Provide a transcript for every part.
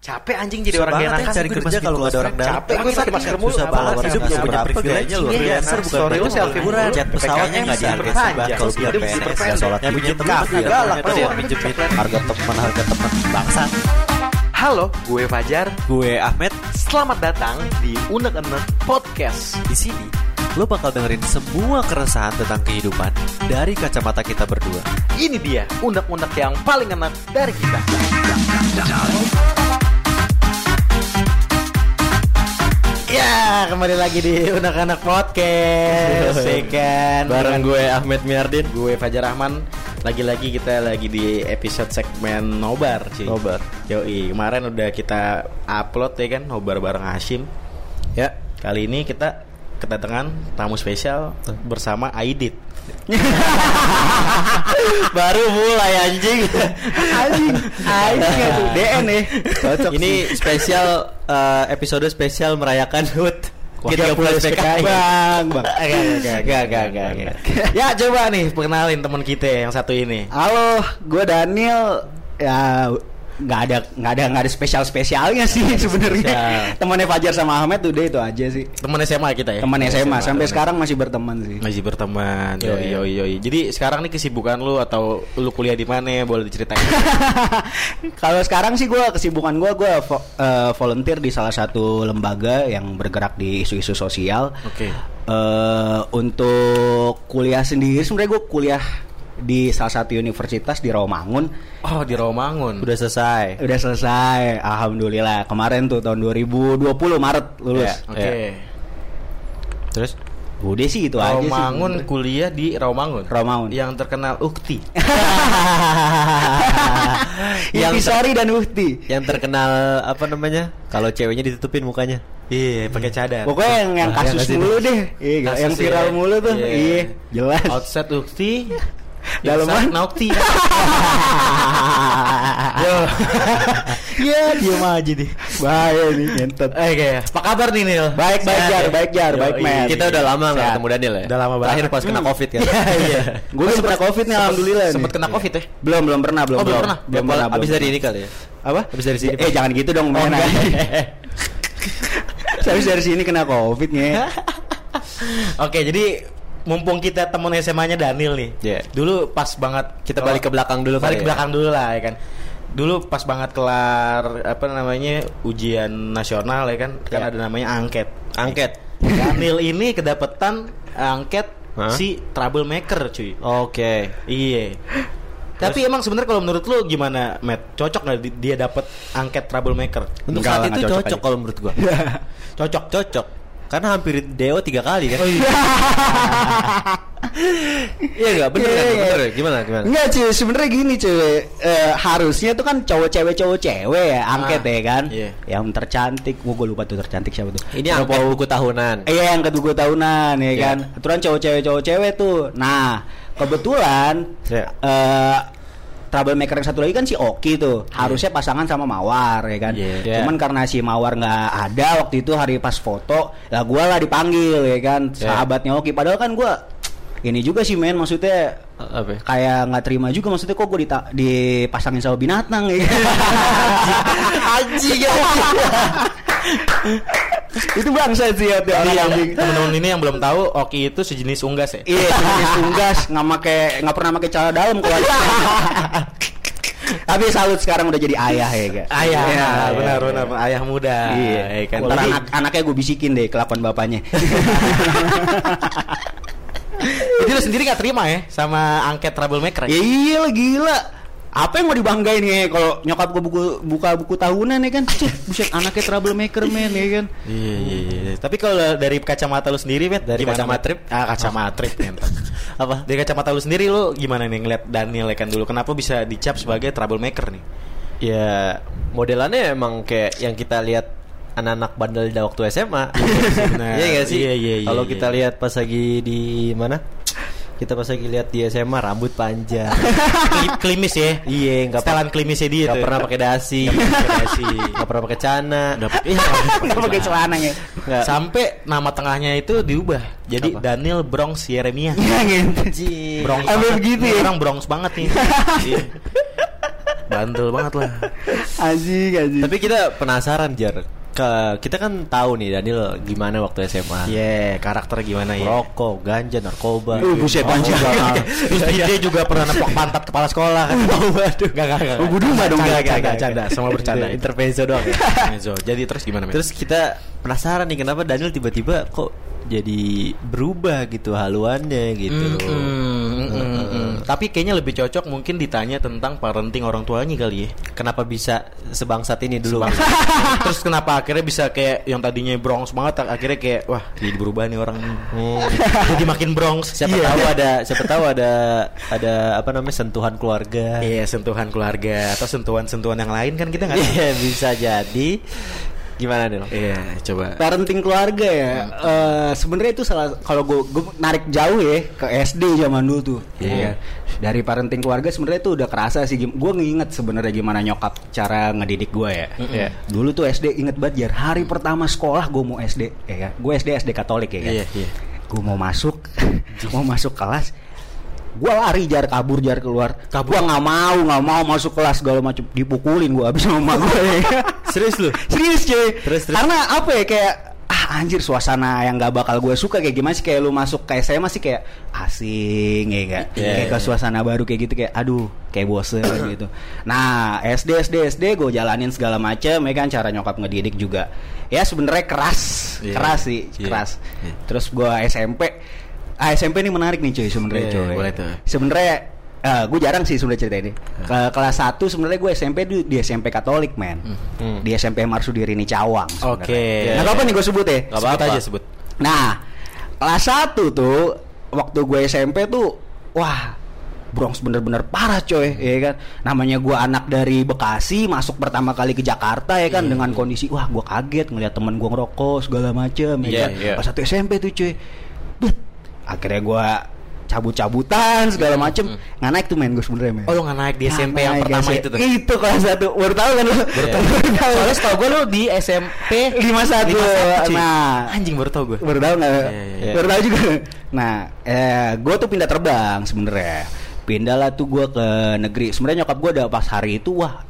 Capek anjing jadi Susah orang banget gak ya enakan cari gue kerja kalau nggak ada orang dalam. Capek gue pakai masker mulu. Susah banget. Hidup nggak punya privilege lu. Iya, Freelancer bukan story lu selfie mulu. Jet pesawatnya nggak dihargai sebat kalau dia PNS nggak sholat Yang punya teman. galak yang minjemin harga teman harga teman. Bangsa. Halo, gue Fajar. Gue Ahmed. Selamat datang di Unek Unek Podcast. di sini lo bakal dengerin semua keresahan tentang kehidupan dari kacamata kita berdua. Ini dia unek-unek yang paling enak dari kita. Ya, kembali lagi di Unek Podcast. ya kan? Bareng gue Ahmed Miardin. gue Fajar Rahman. Lagi-lagi kita lagi di episode segmen nobar cuy. Nobar. Yoi, kemarin udah kita upload ya kan? Nobar bareng Hashim. Ya. Kali ini kita kedatangan tamu spesial bersama Aidit Baru mulai anjing. Anjing, Aidit tuh DN ya. Cocok Ini spesial eh, episode spesial merayakan HUT. Kita flashback PKI Bang, bang. Gak, gak, gak, gak, gak. Ya coba nih, perkenalin teman kita yang satu ini. Halo, gue Daniel. Ya nggak ada nggak ada nggak ada spesial spesialnya sih sebenarnya. Temannya Fajar sama Ahmed udah itu aja sih. Teman SMA kita ya Teman SMA sampai teman sekarang masih berteman sih. masih berteman. Iya. yoi, yoi. Jadi sekarang nih kesibukan lu atau lu kuliah di mana boleh diceritain? Kalau sekarang sih gue kesibukan gue gue vo- eh, volunteer di salah satu lembaga yang bergerak di isu-isu sosial. Oke. Eh, untuk kuliah sendiri sebenarnya gue kuliah di salah satu universitas di Rawamangun. Oh, di Rawamangun. Udah selesai Udah selesai, alhamdulillah. Kemarin tuh tahun 2020 Maret lulus. Ya. Oke. Terus Udah sih itu aja sih. Rawamangun kuliah di Rawamangun. Rawamangun. Yang terkenal Ukti. yang sorry dan Uhti. Yang terkenal apa namanya Kalau ceweknya ditutupin mukanya Iya, pakai cadar. Pokoknya yang, yang Ah, kasus yang mulu deh. Iya, Kasus yang viral ya. mulu tuh. Iya. Iya, jelas. Outside Ukti. Dalaman? inside Naukti. Yo. Iya, diem aja deh. Bahaya nih, ngentot. Oke, apa kabar nih Nil? Baik, baik, Jar, ya? baik, Jar, baik, Yoi. Matt. Kita udah lama nggak ketemu Daniel ya Udah lama banget. Terakhir pas kena covid kan Iya, iya. Gue belum pernah covid nih, alhamdulillah. Sempet kena Covid ya? Belum, belum pernah, belum. Oh, belum pernah? Belum pernah. Abis dari ini kali ya Apa? Abis dari sini, Eh, Pak. jangan gitu dong, main enggak. Habis dari sini kena covid nih. Oke, jadi mumpung kita temen SMA-nya Daniel nih. Iya. Dulu pas banget Kita balik ke belakang dulu balik ke ya. belakang dulu lah ya kan. Dulu pas banget kelar apa namanya ujian nasional ya kan, kan Iya. ada namanya angket. Angket Daniel ini kedapetan angket Hah? si troublemaker cuy. Oke Iya. Tapi emang sebenarnya kalau menurut lu gimana, Matt? Cocok nggak di- dia dapet angket troublemaker? Untuk Enggak saat lah, itu cocok cocok kalau menurut gua Cocok. Cocok Karena hampir Deo tiga kali kan Iya gak? Bener Iya, kan? iya. Bener ya? Gimana? Gimana? Enggak cuy, sebenarnya gini cuy. Eh, harusnya tuh kan cowok cewek cowok cewek ya angket Ah, ya kan. iya. Yang tercantik, gua gua lupa tuh tercantik siapa tuh. Ini angket buku tahunan Iya yang kedua tahunan ya Iya. kan. Aturan cowok cewek cowok cewek tuh. Nah, kebetulan Iya. eh troublemaker yang satu lagi kan si Oki tuh harusnya pasangan sama Mawar ya kan. Iya. Iya. Cuman karena si Mawar nggak ada waktu itu hari pas foto, lah gua lah dipanggil ya kan Iya. sahabatnya Oki. Padahal kan gua ini juga sih men maksudnya Apa? ya? kayak nggak terima juga maksudnya kok gue dita- dipasangin sama binatang ya anjing itu bangsa sih ya temen-temen ini yang belum tahu, Oki itu sejenis unggas ya. iya jenis unggas nggak make nggak pernah pakai celana dalam keluar tapi salut sekarang udah jadi ayah ya ga Ayah, Iya, benar iya, benar ayah muda. iya ya kan. Ntar Tapi- anak anaknya gue bisikin deh kelakuan bapaknya Jadi lu sendiri gak terima ya sama angket troublemaker? ya Ya? iya gila apa yang mau dibanggain ya kalau nyokap gue buku buka buku tahunan ya kan Cih, buset anaknya troublemaker men ya kan Iya iya iya. Tapi kalau dari kacamata lu sendiri, Bet, Dari gimana, kacamata trip? Ah, kacamata trip. ngentot. Apa? Dari kacamata lu sendiri lu gimana nih ngeliat Daniel ya kan dulu? Kenapa bisa dicap sebagai troublemaker nih? Ya modelannya emang kayak yang kita lihat anak-anak bandel da waktu SMA. Iya gak sih? Iya, iya, iya, Kalau iya. kita lihat pas lagi di mana? Kita pas lagi lihat di SMA rambut panjang. Kli- klimis ya. iya, nggak Setelan klimisnya dia nggak pernah pakai dasi, Nggak pernah pakai dasi. nggak pernah pakai cana. Iya, Nggak pakai celana ya. Sampai nama tengahnya itu diubah jadi Apa? Daniel Bronx Yeremia. Iya gitu Bronx begitu ya? Orang Bronx banget nih. Iya. Bandel banget lah. Anjing, anjing. Tapi kita penasaran Jar. Ke, kita kan tahu nih Daniel gimana waktu SMA. Iya, karakter gimana ya? Rokok, ganja, narkoba. Uh, buset, Oh, enggak. Terus dia juga pernah nepok pantat kepala sekolah kan. Oh, waduh. Gak, gak, gak. Oh, bodoh mah dong, Canda, gak, canda. Semua bercanda. Intermezzo doang ya. Jadi terus gimana? Terus kita penasaran nih kenapa Daniel tiba-tiba kok jadi berubah gitu haluannya gitu. Mm, mm, mm, mm, mm. Tapi kayaknya lebih cocok mungkin ditanya tentang parenting orang tuanya kali ya. Kenapa bisa sebangsat ini dulu? Sebang- Terus kenapa akhirnya bisa kayak yang tadinya Bronx banget akhirnya kayak wah jadi berubah nih orang Hmm. jadi makin Bronx. Siapa Iya. tahu ada siapa tahu ada ada apa namanya sentuhan keluarga. Iya sentuhan keluarga atau sentuhan-sentuhan yang lain kan kita nggak tahu. Iya, bisa jadi. Gimana nih? Iya coba. parenting keluarga ya eh, sebenarnya itu salah kalau gue narik jauh ya ke SD zaman dulu tuh Iya. Iya. dari parenting keluarga sebenarnya itu udah kerasa sih gue nginget sebenarnya gimana nyokap cara ngedidik gue ya Iya. dulu tuh SD inget banget jar hari pertama sekolah gue mau SD ya kan gue SD SD Katolik ya kan Iya, iya. gue mau masuk mau masuk kelas gue lari jar kabur jar keluar gue nggak mau nggak mau masuk kelas segala macam dipukulin gue abis sama gue Serius lu? serius cuy Terus, terus? karena apa ya kayak ah anjir suasana yang gak bakal gue suka kayak gimana sih kayak lu masuk kayak saya masih kayak asing ya kan Iya, kayak ke iya. suasana baru kayak gitu kayak aduh kayak bosen gitu nah SD SD SD gue jalanin segala macem ya kan cara nyokap ngedidik juga ya sebenarnya keras Iya. keras sih Iya. keras Iya. terus gue SMP ah SMP ini menarik nih cuy sebenarnya Iya, cuy boleh tuh. sebenarnya gue jarang sih sebenarnya cerita ini. Ke kelas 1 sebenarnya gue SMP di, di SMP Katolik, men. Hmm. Di SMP Marsudiri ini Cawang. sebenarnya. Oke. Nggak apa-apa nih gue sebut ya. Nggak Sebut apa-apa. aja sebut. Nah, kelas 1 tuh waktu gue SMP tuh wah Bronx bener-bener parah coy ya kan namanya gue anak dari Bekasi masuk pertama kali ke Jakarta ya kan dengan kondisi wah gue kaget ngeliat temen gue ngerokok segala macem ya Iya, kan iya. pas satu SMP tuh cuy Bet. Akhirnya gue cabut-cabutan segala macem nggak naik tuh main gue sebenernya men Oh lu nggak naik di SMP yang naik, pertama SMP. itu tuh. itu kelas satu baru tahu kan lu Baru tahu. Soalnya setahu gue lu di SMP 51. 51, cuy. Nah. anjing baru tahu gue. baru tahu nggak Iya, iya, iya. baru tahu juga nah eh gue tuh pindah terbang sebenarnya pindah lah tuh gue ke negeri sebenarnya nyokap gue udah pas hari itu wah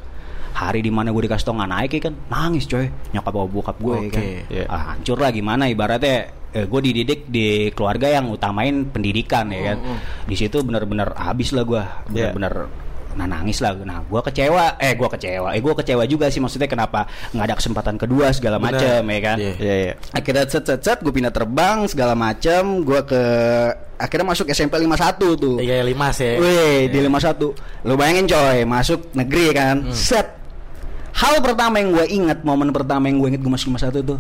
hari di mana gue dikasih tau nggak naik ya kan nangis coy nyokap bawa bokap gue ya kan Oke, iya. ah, hancur lah gimana ibaratnya eh, gue dididik di keluarga yang utamain pendidikan ya kan. Di situ bener-bener habis lah gue bener-bener nah nangis lah. Nah gue kecewa. Eh gue kecewa. Eh gue kecewa juga sih maksudnya kenapa nggak ada kesempatan kedua segala Bener. macem ya kan. Iya. Iya, iya. akhirnya set set set gue pindah terbang segala macam gue ke akhirnya masuk SMP 51 tuh. Tiga lima sih. Wih, di 51 Lu bayangin coy, masuk negeri kan. Set. Hal pertama yang gue inget Momen pertama yang gue inget gue masuk 51 tuh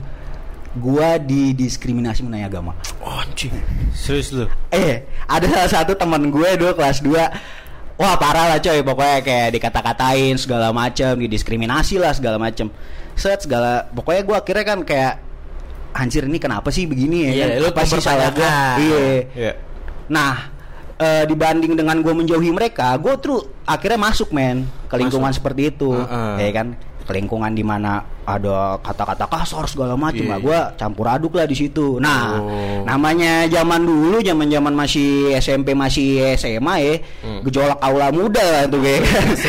Gue didiskriminasi mengenai agama Oh, anjing. Serius lu? Eh, ada salah satu teman gue dulu kelas 2 Wah parah lah coy, pokoknya kayak dikata-katain segala macam, didiskriminasi lah segala macam. Set segala, pokoknya gue akhirnya kan kayak anjir ini kenapa sih begini ya? Iya, kan? lu Apa sih salah mempertanyakan. Iya. Iya. Nah, eh, dibanding dengan gue menjauhi mereka, gue tuh akhirnya masuk men ke lingkungan Masuk. seperti itu, Heeh. ya kan? Lingkungan di mana ada kata-kata kasar segala macam Iya, lah, gue campur aduk lah di situ. Nah, Oh. namanya zaman dulu, zaman zaman masih SMP masih SMA ya, Hmm. gejolak aula muda lah tuh.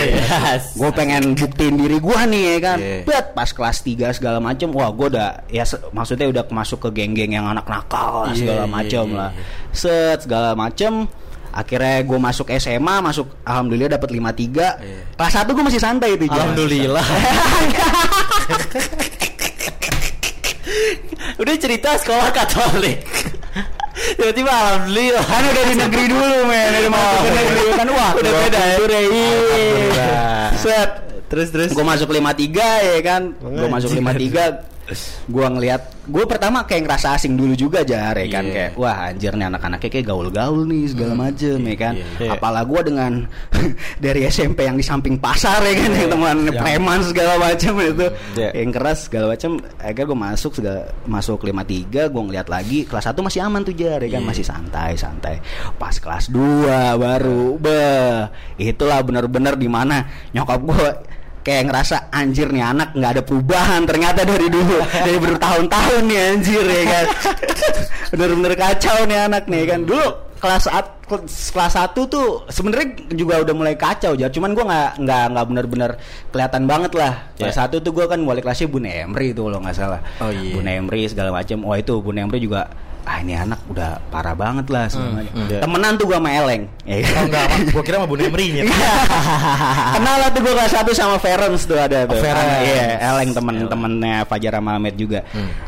Yes. gue pengen buktiin diri gue nih ya kan. Iya. Bet, pas kelas 3 segala macem wah gue udah ya maksudnya udah masuk ke geng-geng yang anak nakal lah, Iya, segala iya, macem iya, lah. iya. Set segala macem akhirnya gue masuk SMA masuk alhamdulillah dapat 53 Iya. kelas 1 gue masih santai itu. Alhamdulillah. Udah cerita sekolah Katolik. Tiba-tiba alhamdulillah. kan udah di negeri dulu men udah masuk ke negeri kan wah Udah beda ya? set Terus terus. gue masuk 53 ya kan gue masuk 53 gue ngelihat gue pertama kayak ngerasa asing dulu juga jar ya kan? Iya. kayak wah anjir nih anak-anaknya kayak gaul-gaul nih segala macem ya kan? iya, iya. apalah gue dengan dari SMP yang di samping pasar ya kan? Yang teman Yang- preman segala macam itu Iya. yang keras segala macam akhirnya gue masuk segala masuk 53 gue ngeliat lagi kelas 1 masih aman tuh jar ya kan? Iya. masih santai santai. Pas kelas 2 baru beh itulah bener-bener di mana nyokap gue kayak ngerasa anjir nih anak nggak ada perubahan ternyata dari dulu dari bertahun-tahun nih anjir ya kan. Bener-bener kacau nih anak nih kan. Dulu kelas at, kelas 1 tuh sebenarnya juga udah mulai kacau jar. Cuman gua nggak nggak nggak benar-benar kelihatan banget lah. Kelas Ya. satu tuh gua kan wali kelasnya Bun Emri itu kalau nggak salah. Oh, iya. Bun Emri segala macam wah itu Bun Emri juga ah ini anak udah parah banget lah segala macam. iya. temenan tuh gua sama Eleng ya? Oh enggak, gua kira sama Bu Nemri-nya. Kenal lah tuh gue kelas satu sama Ferens tuh ada tuh. Oh, Ferens. Ah, Iya, Eleng temen-temennya Fajar sama Ahmed juga.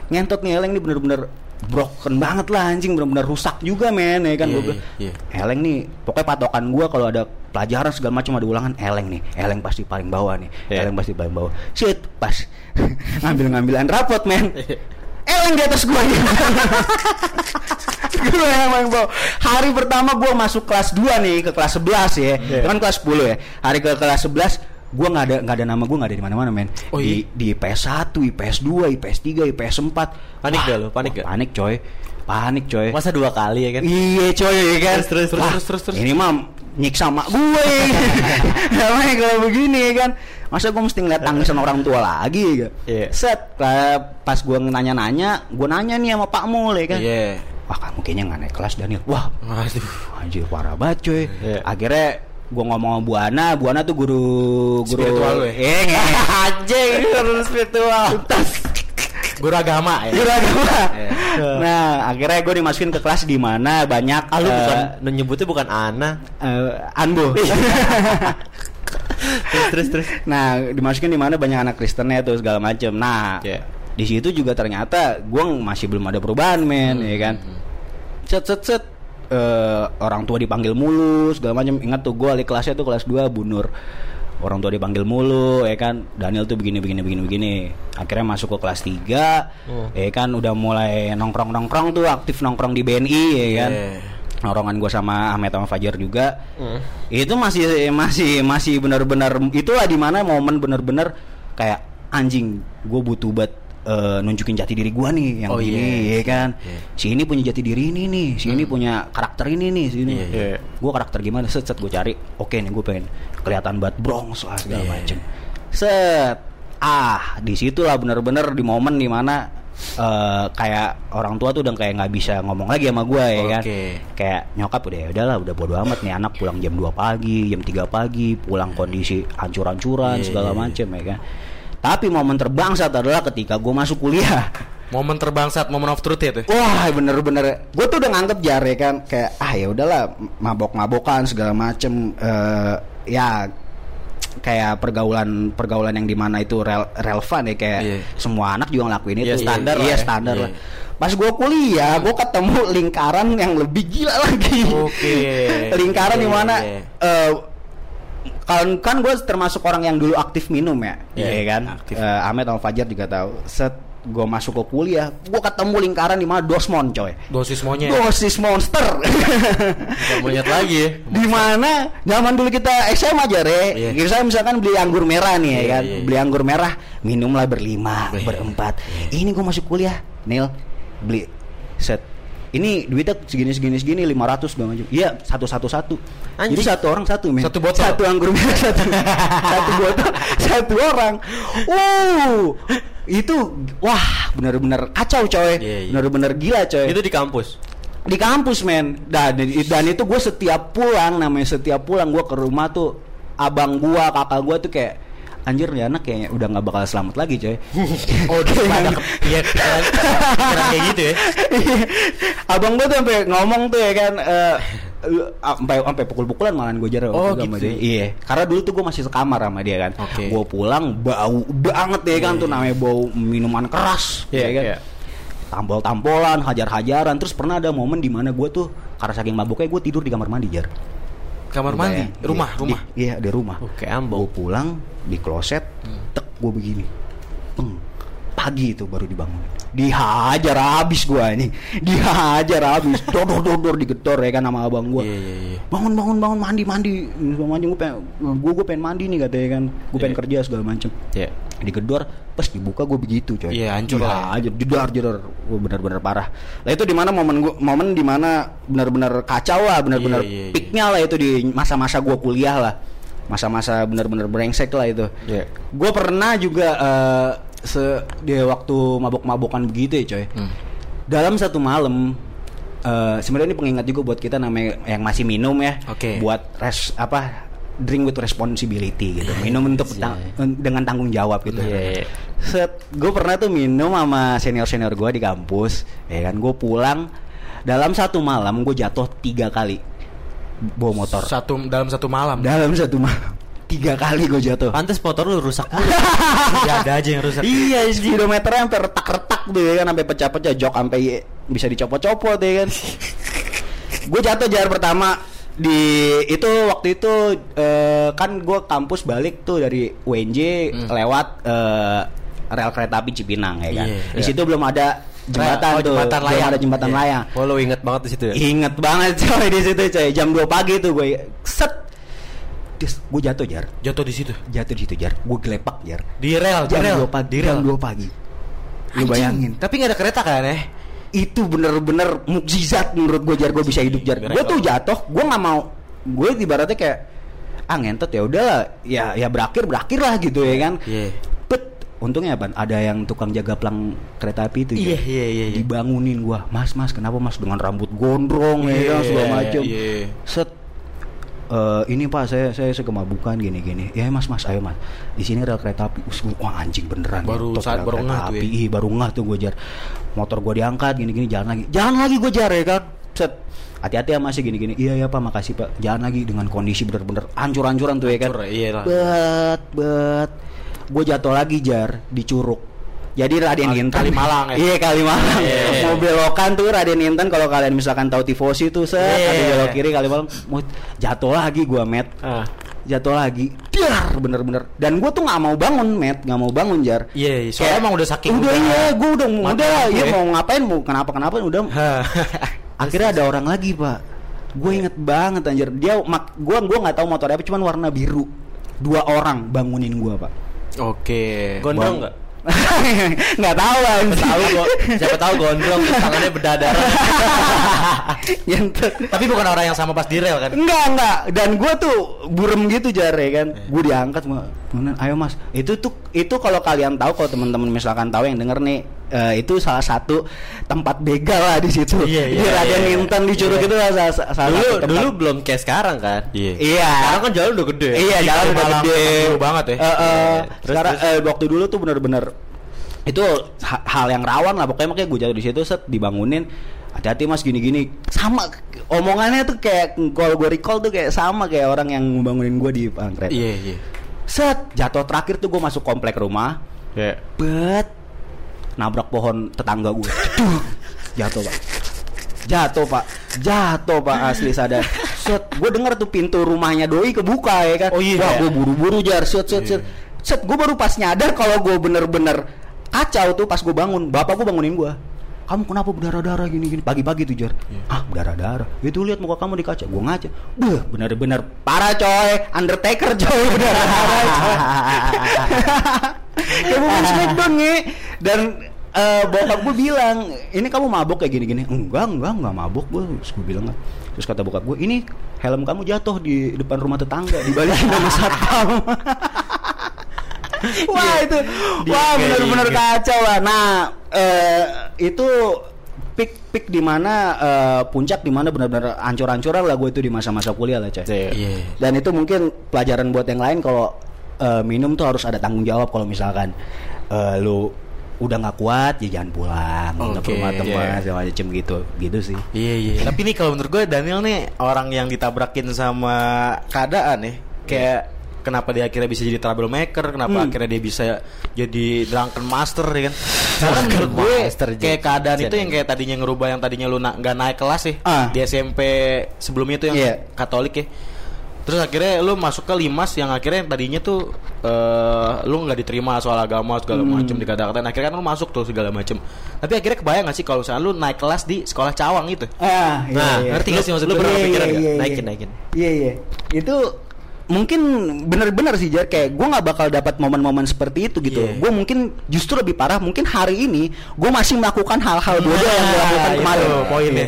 Ngentot nih Eleng nih bener-bener broken banget lah anjing bener-bener rusak juga men ya kan Iya, Gua bilang, iya, Eleng nih pokoknya patokan gua kalau ada pelajaran segala macam ada ulangan Eleng nih Eleng pasti paling bawah nih Iya. Eleng pasti paling bawah shit pas ngambil-ngambilan rapot men Eleng di atas gua nih gue yang paling bawah. Hari pertama gua masuk kelas 2 nih ke kelas 11 ya. Itu kan kelas 10 ya. Hari ke kelas 11 gua nggak ada nggak ada nama gua nggak ada di mana-mana men. Oh, di iya? di IPS 1 IPS 2 IPS 3 IPS 4 Panik gak lu? Panik gak? panik coy. Panik coy. Masa dua kali ya kan? Iya coy ya kan? Terus, terus, Wah, terus, terus, terus. Ini mah nyiksa mak gue Namanya kalau begini ya kan Masa gue mesti ngeliat tangisan orang tua lagi ya Iya. Set eh, Pas gue nanya-nanya Gue nanya nih sama Pak Mul ya kan Iya. Wah kamu kayaknya gak naik kelas Daniel Wah Aduh. anjir parah banget coy Iya. Akhirnya gue ngomong sama Bu Ana Bu Ana tuh guru guru Spiritual lu ya? Eh anjing guru spiritual Guru agama ya. Guru agama. Iya. Nah, akhirnya gue dimasukin ke kelas di mana banyak Ah, lu eh, bukan nyebutnya bukan Ana. eh, Anbo. Terus terus terus. nah, dimasukin di mana banyak anak Kristennya tuh segala macem. Nah, Iya. di situ juga ternyata gue masih belum ada perubahan men, Hmm, ya kan. Set set set. Eh, orang tua dipanggil mulu segala macam. Ingat tuh gue wali kelasnya tuh kelas 2 Bunur. Orang tua dipanggil mulu ya kan. Daniel tuh begini begini begini begini. Akhirnya masuk ke kelas 3. Oh. Ya kan udah mulai nongkrong-nongkrong tuh aktif nongkrong di BNI ya kan. Iya. Nongkrongan gue sama Ahmed sama Fajar juga Hmm. itu masih masih masih benar-benar itulah di mana momen benar-benar kayak anjing gue butuh banget eh, nunjukin jati diri gue nih yang Oh, ini iya. ya kan Iya. si ini punya jati diri ini nih si ini punya karakter ini nih si ini Iya, iya. gue karakter gimana set set gue cari oke nih gue pengen kelihatan banget bronx lah segala Iya. macem set ah di situlah benar-benar di momen di mana eh kayak orang tua tuh udah kayak nggak bisa ngomong lagi sama gue ya kan Oke. kayak nyokap udah ya udahlah udah bodo amat nih anak pulang jam 2 pagi jam 3 pagi pulang kondisi hancur-hancuran Iya, segala iya, iya. macem ya kan tapi momen terbangsat adalah ketika gue masuk kuliah Momen terbangsat, momen of truth ya tuh. Wah bener-bener Gue tuh udah nganggep jar ya kan Kayak ah ya udahlah Mabok-mabokan segala macem eh, Ya kayak pergaulan pergaulan yang di mana itu rel- relevan ya kayak Iya. semua anak juga ngelakuin Iya, itu standar lah iya ya. standar Iya. lah pas gue kuliah gue ketemu lingkaran yang lebih gila lagi Oke. lingkaran Iya, di mana iya. eh, kan kan gue termasuk orang yang dulu aktif minum ya Iya, iya kan aktif. Eh, Ahmed sama Fajar juga tahu set gue masuk ke kuliah gue ketemu lingkaran di mana dosmon coy Dosis monyet. dosis monster lihat lagi ya. di mana zaman dulu kita SMA aja re Iya. kita misalkan beli anggur merah nih ya Iya, kan iya, iya. beli anggur merah minumlah berlima Iya. berempat ini gue masuk kuliah Nil beli set ini duitnya segini segini segini 500 gue maju iya satu satu satu Anjing. jadi satu orang satu men Satu botol? satu anggur merah satu satu botol satu orang wow itu wah bener-bener kacau coy Iya, iya. bener-bener gila coy Itu di kampus. di kampus men dan dan itu gue setiap pulang namanya setiap pulang gue ke rumah tuh abang gua kakak gua tuh kayak anjir nih anak kayaknya udah nggak bakal selamat lagi coy Oh, pada Iya, kira kayak gitu ya. abang gua tuh sampai ngomong tuh ya kan lu- sampai sampai pukul-pukulan malahan gue jarang Oh, sama gitu. dia. iya karena dulu tuh gue masih sekamar sama dia kan Oke. gue pulang bau banget ya kan Iya, tuh iya. namanya bau minuman keras Iya, ya kan iya. tampol-tampolan hajar-hajaran terus pernah ada momen di mana gue tuh karena saking mabuknya gue tidur di kamar mandi jar Kamar mandi, Bayang. rumah, Iya, rumah. di- iya di rumah Oke, ambo. gue pulang di kloset tek gue begini Peng. pagi itu baru dibangun dihajar habis gue ini. Dihajar habis. Dor dor dor dor digedor ya kan sama abang gue Iya, iya, iya. bangun bangun bangun mandi mandi. Segala macam gue pengen gue gue pengen mandi nih katanya kan. Gue pengen Iya. kerja segala macam Iya. digedor pas dibuka gue begitu coy. Iya, hancur lah aja jedar jedar. Gue benar-benar parah. Lah itu di mana momen gua momen di mana benar-benar kacau lah benar-benar Iya, iya, iya. peaknya lah itu di masa-masa gue kuliah lah. Masa-masa benar-benar brengsek lah itu. Iya. gue pernah juga eh, se di waktu mabok-mabokan begitu ya coy Hmm. dalam satu malam eh, sebenarnya ini pengingat juga buat kita namanya yang masih minum ya. Oke. Buat res apa drink with responsibility gitu. Minum untuk tang- dengan tanggung jawab gitu. Iya, iya. Set, gue pernah tuh minum sama senior senior gue di kampus, ya kan. Gue pulang dalam satu malam gue jatuh tiga kali bawa motor. Satu dalam satu malam. Dalam satu malam tiga kali gue jatuh. Pantes motor lu rusak mulu. ya ada aja yang rusak. Iya, speedometernya sampai retak-retak tuh ya kan sampai pecah-pecah jok sampai bisa dicopot-copot ya kan. gue jatuh jar pertama di itu waktu itu eh, kan gue kampus balik tuh dari UNJ lewat eh, rel kereta api Cipinang ya kan. Iya, di situ belum ada jembatan Oh, tuh, jembatan belum layang. ada jembatan Iya. layang. Oh lu inget banget di situ ya? Ingat banget coy di situ coy jam 2 pagi tuh gue set gue jatuh jar Jatuh di situ. jatuh di situ jar gue gelepak jar Di rel, di jam rel. 2 pagi Di rel. jam 2 pagi lu bayangin Tapi nggak ada kereta kan ya? itu bener-bener mukjizat menurut gue jar gue bisa hidup jar gue tuh jatuh gue nggak mau gue ibaratnya kayak ah ngentot ya udahlah ya ya berakhir berakhir lah gitu ya kan Iya. bet untungnya apa ada yang tukang jaga pelang kereta api itu Iya, Jar. iya, iya, iya. dibangunin gua mas mas kenapa mas dengan rambut gondrong ya kan Iya, segala macem iya. set "Eh, ini pak saya saya saya kemabukan gini gini. Ya mas mas ayo mas. Di sini rel kereta api. Us, wah anjing beneran. Baru ngetok saat rel baru kereta ngeh tuh api. Ya. Ih, baru ngah tuh gue jar. Motor gue diangkat gini gini jalan lagi. Jalan lagi gue jar ya kan? Set. Hati-hati ya masih gini gini. Iya ya pak makasih pak. Jalan lagi dengan kondisi bener-bener hancur-hancuran tuh ya kan? Bet bet gue jatuh lagi jar di curug jadi Raden Kali- Intan Kalimalang ya? Iya Kalimalang Iya. Mau belokan tuh Raden Intan Kalau kalian misalkan tahu tifosi tuh set Iya. Ada belok kiri Kalimalang Mau jatuh lagi gua met Ah. Jatuh lagi Dar bener-bener Dan gue tuh nggak mau bangun met nggak mau bangun jar Iya, iya. soalnya emang udah saking Udah iya Gue udah mati Udah lampu iya ya. mau ngapain Mau kenapa-kenapa Udah Akhirnya ada orang lagi pak Gue inget banget anjir Dia mak Gue gua nggak tahu motor apa Cuman warna biru Dua orang bangunin gue pak Oke. Gondrong nggak? Nggak tahu lah Tahu gua, siapa tahu gondrong tangannya berdarah. Tapi bukan orang yang sama pas di rel kan? Enggak, enggak. Dan gue tuh burem gitu jar ya kan. Gue diangkat sama "Beneran, ayo mas. Itu tuh itu kalau kalian tahu kalau teman-teman misalkan tahu yang denger nih eh, itu salah satu tempat begal lah di situ. Iya, iya, Di Raden iya, iya. Intan di Curug itu salah, salah satu dulu tempat. dulu belum kayak sekarang kan? Iya. Iya. Sekarang kan jalan udah gede. Iya, jalan udah gede. dulu banget ya. Eh, Iya. Terus, sekarang terus? eh, waktu dulu tuh bener-bener itu ha- hal yang rawan lah pokoknya makanya gue jatuh di situ set dibangunin hati-hati mas gini-gini sama omongannya tuh kayak kalau gue recall tuh kayak sama kayak orang yang membangunin gue di uh, kereta Iya, iya. set jatuh terakhir tuh gue masuk komplek rumah Iya. bet nabrak pohon tetangga gue. Jatuh pak. Jatuh pak. Jatuh pak asli sadar. Set gue denger tuh pintu rumahnya doi kebuka ya kan? Oh iya. wah gue buru-buru jar. Set set set. Set gue baru pas nyadar kalau gue bener-bener kacau tuh pas gue bangun. Bapak gue bangunin gue. Kamu kenapa berdarah-darah gini-gini? Pagi-pagi tuh jar. Ah berdarah-darah. Itu lihat muka kamu di kaca gue ngaca. Beuh, bener-bener parah coy. Undertaker coy berdarah-darah coy kayak mau smackdown nge. Dan eh, bokap gue bilang ini kamu mabok kayak gini-gini. Enggak enggak enggak mabok gue terus gue bilang terus kata bokap gue ini helm kamu jatuh di depan rumah tetangga dibalikin sama satpam. Wah itu wah benar-benar kacau lah. Nah eh, itu peak di mana eh, puncak di mana benar-benar ancur-ancuran lah gue itu di masa-masa kuliah lah coy Iya. dan itu mungkin pelajaran buat yang lain kalau eh, minum tuh harus ada tanggung jawab kalau misalkan eh, lu udah nggak kuat ya jangan pulang untuk Oke, rumah teman iya. segala macem gitu gitu sih Iya iya. Tapi nih kalau menurut gue Daniel nih orang yang ditabrakin sama keadaan nih. Kayak kenapa dia akhirnya bisa jadi troublemaker, kenapa Hmm. akhirnya dia bisa jadi drunken master ya kan. Karena menurut gue master, kayak keadaan itu yang kayak tadinya ngerubah yang tadinya lu na- nggak naik kelas sih Ah. di SMP sebelumnya tuh yang Iya. Katolik ya. Terus akhirnya lu masuk ke Limas yang akhirnya tadinya tuh eh lu nggak diterima soal agama segala Hmm. macem dikata-katain akhirnya kan lu masuk tuh segala macem. Tapi akhirnya kebayang gak sih kalau misalnya lu naik kelas di sekolah cawang itu? ah Nah, ngerti nggak sih maksud Lu pernah Iya, kepikiran iya, nggak? iya. Naikin, naikin. iya iya itu mungkin bener-bener sih Jar kayak gue nggak bakal dapat momen-momen seperti itu gitu Iya. gue mungkin justru lebih parah mungkin hari ini gue masih melakukan hal-hal bodoh yang gue lakukan Nah, kemarin itu poinnya.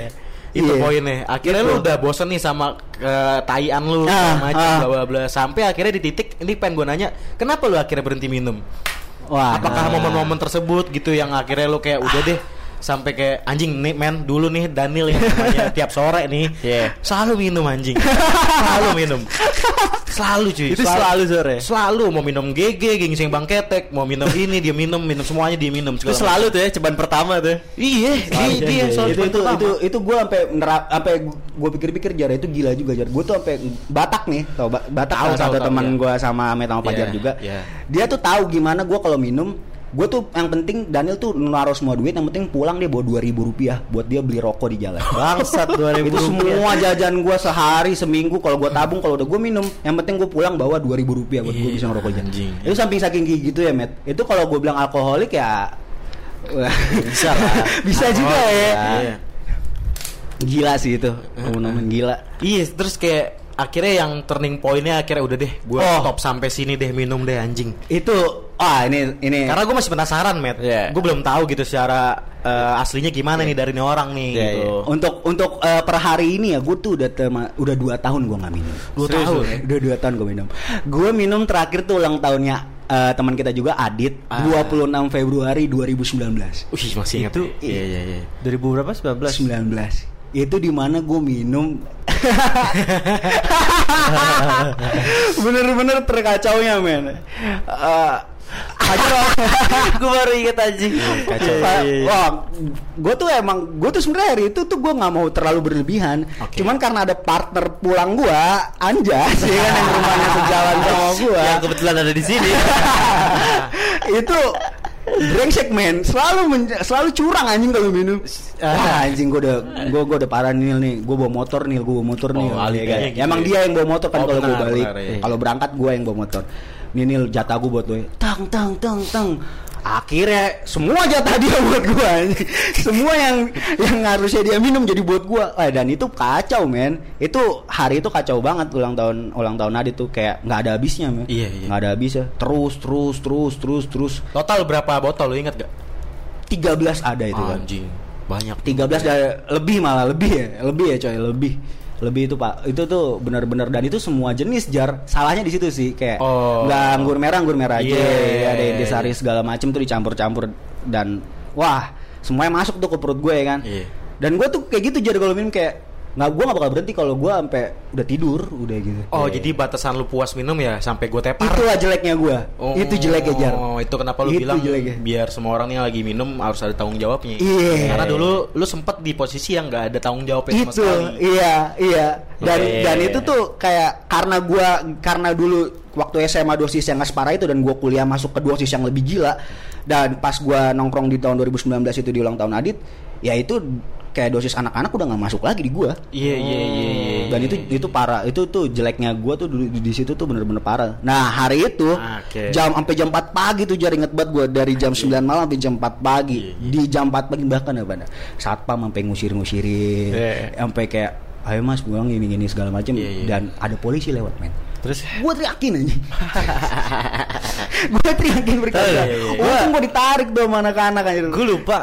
Itu Iya. poinnya. Akhirnya Itu. lu udah bosen nih sama ketaian lu Ah, macam ah. bla bla bla sampai akhirnya di titik ini pengen gue nanya, kenapa lu akhirnya berhenti minum? Wah, Apakah nah. momen-momen tersebut gitu yang akhirnya lu kayak udah deh sampai kayak anjing nih men dulu nih Daniel yang namanya tiap sore nih Iya. selalu minum anjing selalu minum selalu cuy Itu selalu sore? selalu mau minum GG gingseng bang ketek mau minum ini dia minum minum semuanya dia minum Itu selalu tuh ya ceban pertama tuh. Iya, dia, dia selalu itu itu itu itu gue sampai nerap sampai gue pikir-pikir jar itu gila juga jar gue tuh sampai Batak nih tau Ba- Batak Tahu, salah tahu, satu teman iya. gue sama Met sama Pajar Iya, juga iya. dia tuh tahu gimana gue kalau minum gue tuh yang penting Daniel tuh naruh semua duit yang penting pulang dia bawa dua ribu rupiah buat dia beli rokok di jalan Bangsat 2000 itu semua jajan gue sehari seminggu kalau gue tabung kalau udah gue minum yang penting gue pulang bawa dua ribu rupiah buat gue Iya, bisa ngerokok jalan anjing. itu samping saking gitu ya Met itu kalau gue bilang alkoholik ya Bisa lah. bisa juga ya Iya. gila sih itu temen-temen gila Iya, terus kayak akhirnya yang turning pointnya akhirnya udah deh, gue Oh. stop sampai sini deh minum deh anjing. itu ah ini ini Karena gue masih penasaran, Matt. Iya. Gue belum tahu gitu secara eh, aslinya gimana nih dari nih orang nih Iya, gitu. iya. untuk untuk eh, per hari ini ya gue tuh udah tema- udah dua tahun gue nggak minum Dua Serius tahun? lu? udah dua tahun gue minum gue minum terakhir tuh ulang tahunnya eh, teman kita juga Adit Ah. 26 Februari 2019 Wih, masih ingat. Itu- iya iya iya. 2000 berapa? 19. 19 itu di mana gue minum bener-bener terkacaunya men Eh, Hajar Gue baru inget aja. kacau. Pak, Wah, gue tuh emang gue tuh sebenarnya hari itu tuh gue nggak mau terlalu berlebihan. Oke. Cuman karena ada partner pulang gue, Anjas, ya kan yang rumahnya sejalan sama gue. Yang kebetulan ada di sini. itu brengsek men, selalu men- selalu curang anjing kalau minum. Wah, anjing gue udah gue gue udah parah nih nih, gue bawa motor nih, gue bawa motor nih. Oh, ya kan? gitu emang dia yang bawa motor kan Oh, kalau gue balik. iya. Kalau berangkat gue yang bawa motor. Nih Nil jatah gue buat lo. Tang tang tang tang. Akhirnya semua jatah dia buat anjing. Semua yang yang harusnya dia minum jadi buat gue. Eh, dan itu kacau men. Itu hari itu kacau banget ulang tahun ulang tahun Adit tuh kayak nggak ada habisnya men. Iya, iya. Nggak ada habisnya. Terus terus terus terus terus. Total berapa botol lu ingat gak? 13 ada itu kan. Anjing, banyak. 13 dari lebih malah lebih ya lebih ya coy lebih lebih itu pak itu tuh benar-benar dan itu semua jenis jar salahnya di situ sih kayak Oh. nggak anggur merah anggur merah aja Iya, iya, ada iya, iya. segala macem tuh dicampur-campur dan wah semuanya masuk tuh ke perut gue ya kan Iya. dan gue tuh kayak gitu jar kalau minum kayak nggak gue nggak bakal berhenti kalau gue sampai udah tidur udah gitu Oh, Kayak- jadi batasan lu puas minum ya sampai gue tepar. itulah jeleknya gue Oh, itu jeleknya jar itu kenapa lu Itu bilang jeleknya. biar semua orang yang lagi minum harus ada tanggung jawabnya. Iya. Karena dulu lu sempet di posisi yang nggak ada tanggung jawabnya sama itu sekali. iya iya dan Iya, iya, dan iya. itu tuh kayak karena gua karena dulu waktu SMA dosis yang nggak separah itu dan gua kuliah masuk ke dosis yang lebih gila dan pas gua nongkrong di tahun 2019 itu di ulang tahun Adit ya itu kayak dosis anak-anak udah nggak masuk lagi di gua Iya iya iya iya. dan itu itu parah itu tuh jeleknya gua tuh di, di situ tuh bener-bener parah nah hari itu Oke. jam sampai jam 4 pagi tuh jar inget banget gua dari jam 9 malam sampai jam 4 pagi Iya, iya. di jam 4 pagi bahkan apa ada satpam sampai ngusir-ngusirin Iya. sampai kayak ayo mas pulang ini gini segala macam Iya, iya. dan ada polisi lewat men Terus gue teriakin aja gue teriakin berkali Iya, iya, iya. untung gue ditarik tuh sama anak-anak aja gue lupa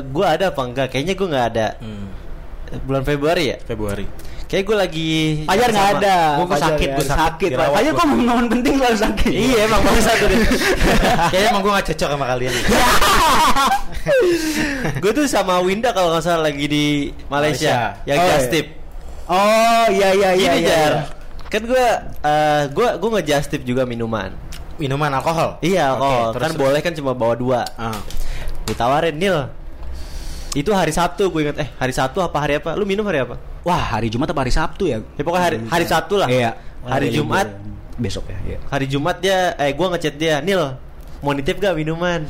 gue ada apa enggak? Kayaknya gue nggak ada. Hmm, Bulan Februari ya? Februari. Kayak gue lagi Fajar nggak ada Fajar sakit, ya. gua sakit, sakit Pak. dirawat Fajar kok momen penting selalu sakit Iya emang satu deh. Kayaknya emang gue gak cocok sama kalian. gue tuh sama Winda kalau nggak salah lagi di Malaysia, Malaysia. yang Oh, just iya. tip. oh iya iya iya Gini iya, jar, iya. Kan gue uh, gue gue nge just tip juga minuman. Minuman alkohol. Iya, alkohol. terus, kan terus. boleh kan cuma bawa dua. Ah. Ditawarin Nil. Itu hari Sabtu gue inget eh hari Sabtu apa hari apa? Lu minum hari apa? wah hari Jumat apa hari Sabtu ya Ya pokoknya hari hari Sabtu lah. iya Hari Jumat besok ya iya. hari Jumat dia eh gua ngechat dia Nil mau nitip gak minuman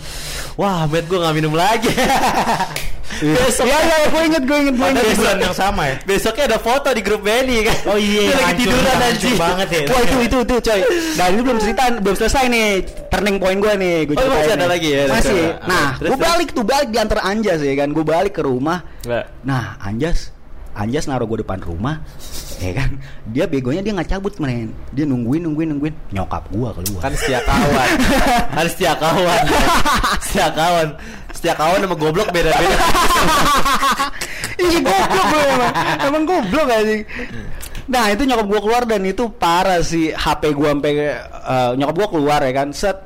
wah met gua nggak minum lagi besok iya iya gue inget gue inget gue Padahal inget bulan yang sama ya. besoknya ada foto di grup Benny kan Oh iya, lagi tiduran anjing banget ya. Wah itu itu itu coy. Dan ini belum cerita belum selesai nih turning point gue nih. Gue Oh, masih ada lagi ya? Masih. Nah, gue balik tuh balik di antar Anjas ya kan. Gue balik ke rumah. Nah Anjas Anjas naruh gue depan rumah, ya kan? Dia begonya dia nggak cabut men. Dia nungguin nungguin nungguin. Nyokap gue keluar. kan setia kawan. Kan setia kawan. Setia kawan. Setia kawan sama goblok beda beda Ih goblok lu emang. Emang goblok anjing. Nah itu nyokap gua keluar dan itu parah sih. HP gua sampai eh, nyokap gua keluar ya kan? Set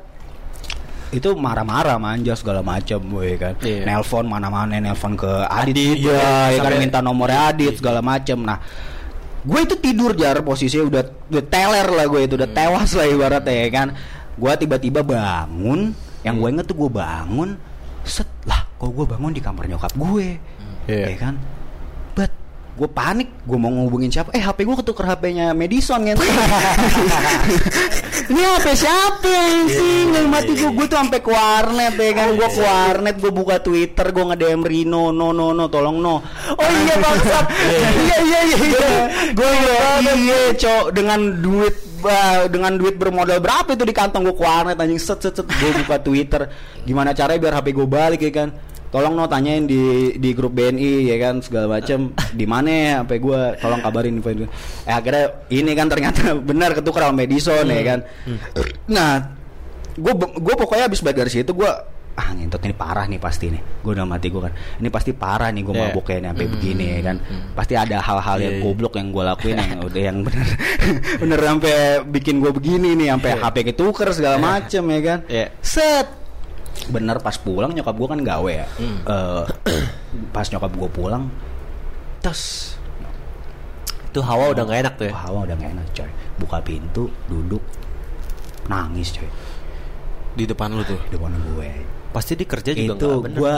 itu marah-marah manja segala macam gue kan Iya. nelpon mana-mana nelpon ke Adit, Adit, iya, ya kan minta nomornya Adit segala macam nah gue itu tidur jar posisinya udah udah teler lah gue itu udah Hmm. tewas lah ibaratnya ya kan gue tiba-tiba bangun yang Hmm. gue inget tuh gue bangun set lah kok gue bangun di kamar nyokap gue Iya. ya kan gue panik gue mau ngehubungin siapa? Eh HP gue ketuker HP-nya Madison kan ini HP siapa yang sih yang mati gue gue tuh sampai ke warnet ya kan. Gue ke warnet gue buka Twitter gue nge DM Rino no no no tolong no. Oh iya bangsat. Iya iya. Iya iya gue iya cok. Dengan duit bah, dengan duit bermodal berapa itu di kantong gue ke warnet anjing. Set set set. Gue buka Twitter. Gimana caranya biar HP gue balik ya kan tolong no tanyain di di grup BNI ya kan segala macam di mana ya HP gue tolong kabarin info itu. Eh akhirnya ini kan ternyata benar ketukar sama Madison ya kan. Nah gue gue pokoknya habis balik dari situ gue ah ngentot ini parah nih pasti nih. Gue udah mati gue kan ini pasti parah nih gue Iya. mabuknya nih sampai begini ya kan. Pasti ada hal-hal yang goblok yang gue lakuin yang udah yang bener bener sampai bikin gue begini nih sampai HP ketuker segala macem ya kan. Iya. set bener pas pulang nyokap gue kan gawe ya. Eh, pas nyokap gue pulang tes. Itu hawa udah nggak enak tuh ya. Wah, udah gak enak coy. Buka pintu duduk nangis coy. Di depan lu tuh. di depan gue. Pasti di kerja juga itu bener. gua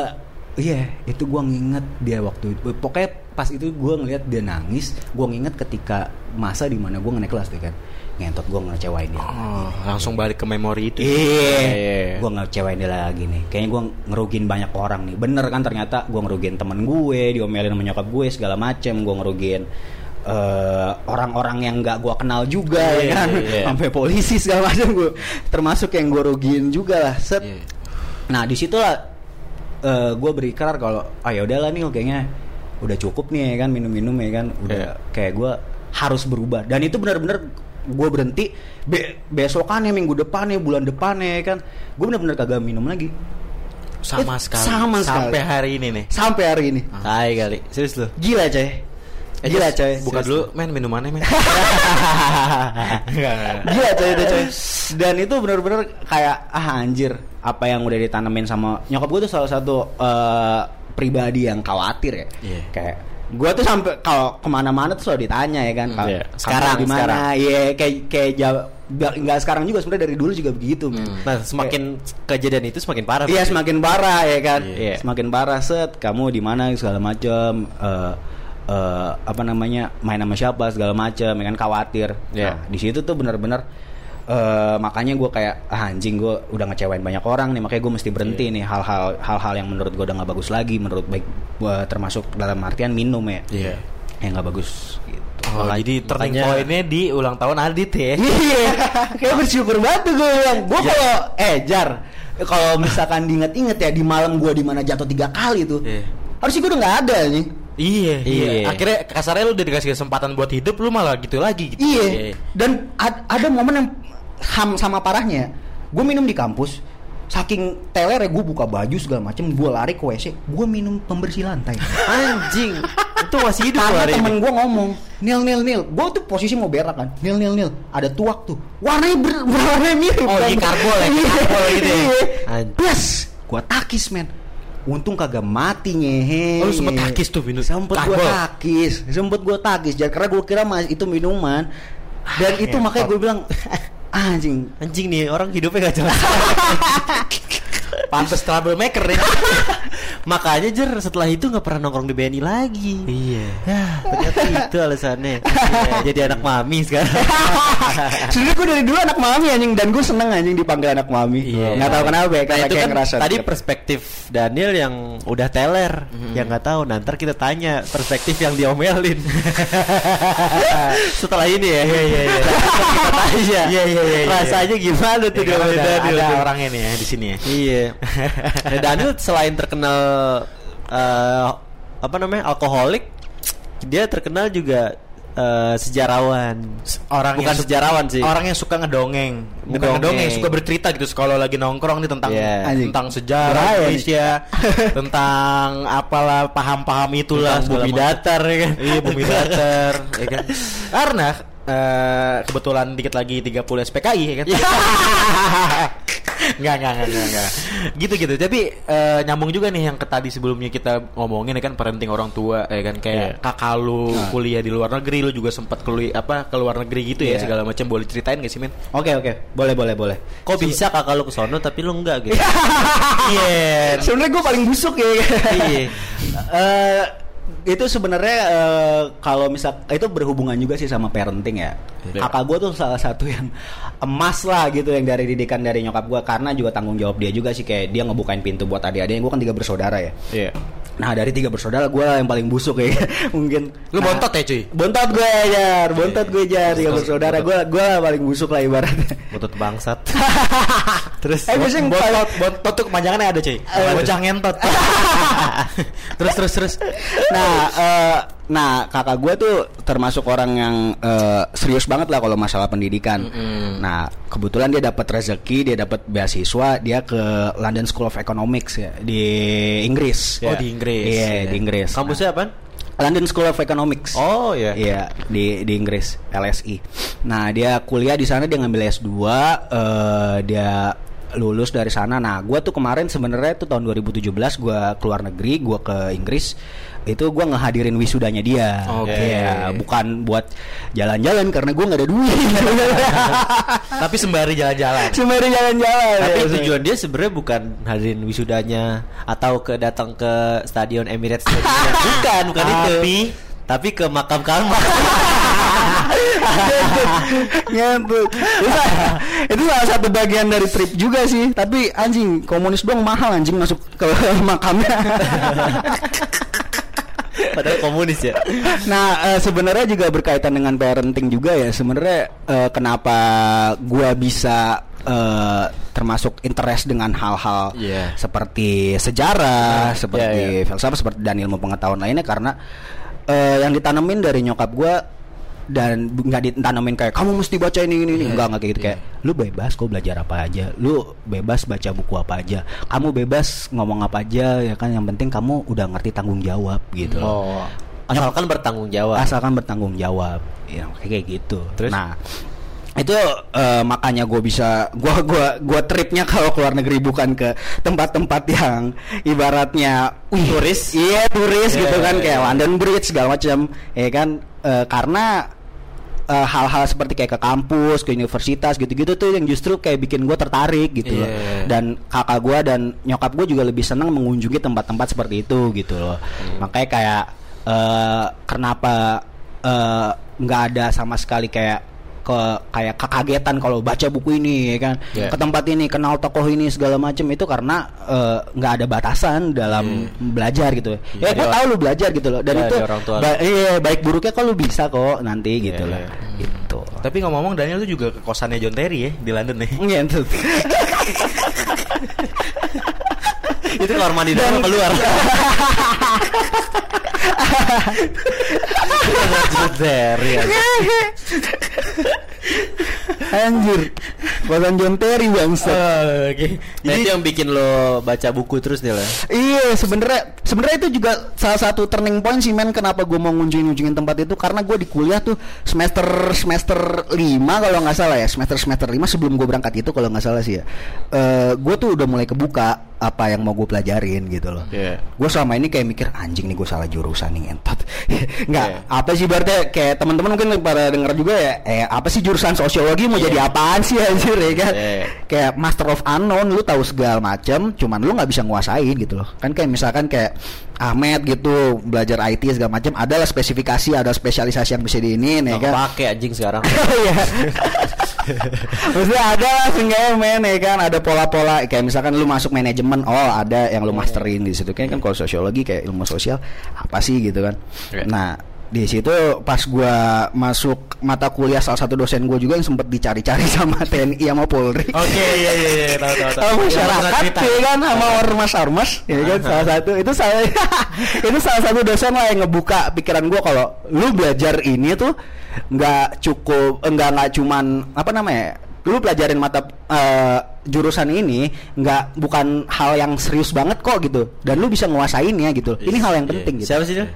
iya itu gua nginget dia waktu itu. Pokoknya pas itu gua ngeliat dia nangis gua nginget ketika masa di mana gua ngenek kelas tuh kan ngentot gua ngecewain dia Oh, langsung balik ke memori itu. Iya, Iya. gue ngecewain dia lagi nih. Kayaknya gue ngerugin banyak orang nih. Bener kan ternyata gue ngerugin temen gue, diomelin sama nyokap gue segala macem. Gue ngerugin eh, orang-orang yang nggak gue kenal juga Iya, ya kan, iya, iya. sampai polisi segala macam gue. Termasuk yang gue rugiin juga lah. Set. Iya. Nah di situlah gue berikrar kalau ah ya udahlah nih kayaknya udah cukup nih ya kan minum-minum ya kan udah Iya. kayak gue harus berubah dan itu benar-benar gue berhenti be besokannya minggu depannya bulan depannya ya kan gue benar-benar kagak minum lagi Sama Eh, sekali. sama Sampai sekali. hari ini nih. sampai hari ini Tai kali. Serius lu. gila coy gila coy Buka dulu men minumannya men. Gila coy itu coy Dan itu bener-bener kayak Ah anjir Apa yang udah ditanemin sama Nyokap gue tuh salah satu eh, Pribadi yang khawatir ya Iya. Kayak gue tuh sampai kalau ke mana-mana tuh selalu ditanya ya kan kalau Iya. kamu Sekarang, di mana sekarang. iya kayak kayak jawab nggak nggak sekarang juga sebenarnya dari dulu juga begitu men. Nah, semakin kejadian itu semakin parah. Iya semakin parah ya kan, Iya. semakin parah set kamu di mana segala macam eh eh, apa namanya main sama siapa segala macam, ya kan khawatir. Iya. Nah di situ tuh benar-benar eh, makanya gue kayak ah, anjing gue udah ngecewain banyak orang nih makanya gue mesti berhenti Iya. nih hal-hal hal-hal yang menurut gue udah nggak bagus lagi menurut baik gua termasuk dalam artian minum ya Iya. yang nggak bagus gitu. Oh, jadi turning makanya- pointnya di ulang tahun Adit ya. Iya, kayak bersyukur banget tuh gue bilang. Gue Iya. kalau eh jar, kalau misalkan diinget-inget ya di malam gue di mana jatuh tiga kali tuh, Iya. harusnya gue udah nggak ada nih. Iya, iya. Iya. Akhirnya kasarnya lu udah dikasih kesempatan buat hidup, lu malah gitu lagi gitu. Iya. Dan ad- ada momen yang ham sama parahnya. Gue minum di kampus, saking teler ya gue buka baju segala macem, gue lari ke WC, gue minum pembersih lantai. Anjing. itu masih hidup Karena temen gue ngomong Nil nil nil Gue tuh posisi mau berak kan Nil nil nil Ada tuak tuh Warnanya ber, warnanya mirip Oh, kan. iya, karbol ya, Iya, karbol gitu ya. iya. Anjing. Plus Gue takis men Untung kagak mati ngehe Oh, lu sempet takis tuh, minum Sempet gue takis Sempet gue takis Jadi karena gue kira mas itu minuman. Dan itu makanya gue bilang Anjing. Anjing nih orang hidupnya gak jelas. Pantes troublemaker nih. Makanya Jer setelah itu nggak pernah nongkrong di BNI lagi. iya. Ya, ternyata itu alasannya. Ya, jadi anak mami sekarang. Sebenernya gue dari dulu anak mami anjing Dan gue seneng anjing dipanggil anak mami Iya. Nggak tahu kenapa ya Nah, itu kan ngerasa tadi deket. perspektif Daniel yang udah teler, yang nggak tahu. Nanti kita tanya perspektif yang diomelin. Setelah ini ya. Iya iya iya. kita tanya. Iya, iya, iya, iya. Rasanya gimana tuh Ya, ada, Daniel? ada tuh? orangnya nih ya di sini ya. Iya. Nah, Daniel selain terkenal eh, apa namanya alkoholik, dia terkenal juga eh, sejarawan. Orang bukan yang sejarawan sih. Orang yang suka ngedongeng, bukan Ngedongeng. ngedongeng, suka bercerita gitu kalau lagi nongkrong nih tentang. Anjing. tentang sejarah nih. Indonesia, tentang apalah paham-paham itulah Tentang bumi datar ya kan. Iya bumi datar, ya kan. Karena eh, kebetulan dikit lagi 30 SPKI ya kan. Enggak, enggak, enggak, enggak, enggak. Gitu gitu. Tapi eh, nyambung juga nih yang ke tadi sebelumnya kita ngomongin ya kan parenting orang tua ya kan kayak kakak lu kuliah di luar negeri lu juga sempat kuliah apa ke luar negeri gitu ya Iya. segala macam boleh ceritain gak sih men? Oke oke, boleh boleh boleh. Kok bisa kakak lu ke sono tapi lu enggak gitu? Iya. Sebenarnya gue paling busuk ya. Iya. Eh, itu sebenarnya eh, kalau misal itu berhubungan juga sih sama parenting ya. Iya. Kakak gue tuh salah satu yang emas lah gitu yang dari didikan dari nyokap gue karena juga tanggung jawab dia juga sih kayak dia ngebukain pintu buat adik-adiknya. Gue kan tiga bersaudara ya. Iya. Nah dari tiga bersaudara gue yang paling busuk ya mungkin. Lu Nah, bontot ya cuy? Bontot gue jar, bontot gue jar tiga bersaudara gue gue paling busuk lah ibaratnya. Butut bangsat. Terus Eh, yang bontot, bontot tuh kepanjangannya ada cuy. Bocah ngentot. terus terus terus. nah, eh, nah kakak gue tuh termasuk orang yang eh, serius banget lah kalau masalah pendidikan. Nah, kebetulan dia dapat rezeki, dia dapat beasiswa, dia ke London School of Economics ya di Inggris. Oh, di Inggris. Iya, Iya. di Inggris. Kampusnya apa? London School of Economics. Oh iya. Iya di di Inggris LSI. Nah dia kuliah di sana dia ngambil S 2 dia lulus dari sana. Nah gue tuh kemarin sebenarnya tuh tahun 2017 gue keluar negeri gue ke Inggris itu gue ngehadirin wisudanya dia. Oke. Iya, bukan buat jalan-jalan karena gue nggak ada duit. Tapi sembari jalan-jalan. Sembari jalan-jalan. Tapi Ya, tujuan dia sebenarnya bukan hadirin wisudanya atau ke datang ke stadion Emirates bukan, bukan itu. Tapi Tapi ke makam Karma. Ngentut. itu, sa- itu salah satu bagian dari trip juga sih. Tapi anjing komunis dong mahal anjing masuk ke makamnya. Padahal komunis ya. nah eh, sebenarnya juga berkaitan dengan parenting juga ya. Sebenarnya eh, kenapa gua bisa eh, termasuk interest dengan hal-hal Iya. seperti sejarah, seperti iya. filsafat, seperti dan ilmu pengetahuan lainnya karena eh, yang ditanemin dari nyokap gua dan nggak ditanamin kayak kamu mesti baca ini ini ini enggak enggak kayak gitu kayak lu bebas kok belajar apa aja lu bebas baca buku apa aja kamu bebas ngomong apa aja ya kan yang penting kamu udah ngerti tanggung jawab gitu Oh. Asalkan bertanggung jawab. asalkan bertanggung jawab ya kayak gitu Terus? nah itu eh, makanya gue bisa gua gua gua tripnya kalau keluar negeri bukan ke tempat-tempat yang ibaratnya Turis? iya turis Iya, gitu kan iya, kayak iya. London Bridge segala macam ya kan Eh, karena eh, hal-hal seperti kayak ke kampus ke universitas gitu-gitu tuh yang justru kayak bikin gue tertarik gitu loh. Iya. dan kakak gue dan nyokap gue juga lebih senang mengunjungi tempat-tempat seperti itu gitu loh. Makanya kayak eh kenapa eh, nggak ada sama sekali kayak ke kayak kekagetan kalau baca buku ini ya kan Iya. ke tempat ini kenal tokoh ini segala macam itu karena eh, nggak ada batasan dalam belajar gitu ya gue Iya. tahu lu belajar gitu loh dan Iya, itu orang tua ba- iya, baik buruknya kok lu bisa kok nanti gitu Iya, loh iya. gitu Tapi ngomong-ngomong Daniel tuh juga ke kosannya John Terry ya di London nih. Gitu. itu kamar mandi dalam keluar? Dari Anjir. Kosan John Terry bangsa. Oke. Nah, itu yang bikin lo baca buku terus nih lah. Iya, sebenarnya sebenarnya itu juga salah satu turning point sih men kenapa gue mau ngunjungin ngunjungin tempat itu karena gue di kuliah tuh semester semester 5 kalau nggak salah ya semester semester 5 sebelum gue berangkat itu kalau nggak salah sih ya. Eh gue tuh udah mulai kebuka apa yang mau gue pelajarin gitu loh. Iya. Gue selama ini kayak mikir anjing nih gue salah jurusan nih entot. Nggak Iya. apa sih berarti kayak teman-teman mungkin pada denger juga ya. Eh apa sih jurusan sosiologi mau jadi apaan sih anjir ya kan? Iya. kayak master of unknown lu tahu segala macam cuman lu nggak bisa nguasain gitu loh kan kayak misalkan kayak Ahmed gitu belajar IT segala macam adalah spesifikasi ada spesialisasi yang bisa diinin ya Nggak kan pakai anjing sekarang. Iya. Maksudnya ada lah seenggaknya men ya kan ada pola-pola kayak misalkan lu masuk manajemen oh ada yang lu masterin di situ kan kan kalau sosiologi kayak ilmu sosial apa sih gitu kan. Iya. Nah di situ pas gua masuk mata kuliah salah satu dosen gue juga yang sempet dicari-cari sama TNI sama Polri. Oke, iya iya iya, tahu tahu tahu. Masyarakat ya kan sama ormas-ormas ya kan salah satu. Itu salah itu salah satu dosen lah yang ngebuka pikiran gua kalau lu belajar ini tuh nggak cukup enggak nggak cuman apa namanya lu pelajarin mata eh, jurusan ini nggak bukan hal yang serius banget kok gitu. Dan lu bisa nguasainnya gitu. Ini hal yang penting gitu. Siapa sih dia?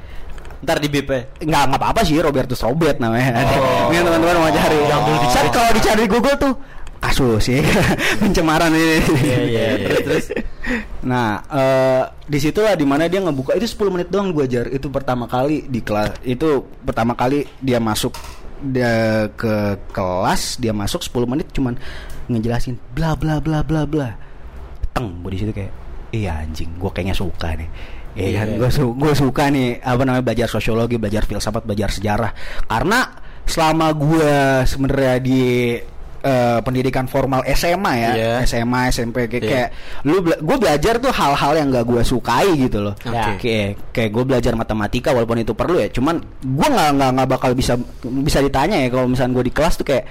Ntar di bip ya. nggak nggak apa-apa sih Robertus Robert namanya. Oh. ini teman-teman mau cari. Yang boleh Saya kalau dicari di Google tuh kasus ya. Pencemaran ini. Iya, iya, iya. terus Nah, eh di situlah di mana dia ngebuka. Itu 10 menit doang gue ajar itu pertama kali di kelas itu pertama kali dia masuk dia ke kelas dia masuk 10 menit cuman ngejelasin bla bla bla bla bla. Teng gue di situ kayak iya anjing gue kayaknya suka nih Iya kan, gue su gue suka nih apa namanya belajar sosiologi, belajar filsafat, belajar sejarah. Karena selama gue sebenarnya di eh, pendidikan formal SMA ya, Iya. SMA, SMP kayak, Iya. kayak lu bela- gue belajar tuh hal-hal yang gak gue sukai gitu loh. Oke. Kayak kayak gue belajar matematika walaupun itu perlu ya. Cuman gue nggak nggak bakal bisa bisa ditanya ya kalau misalnya gue di kelas tuh kayak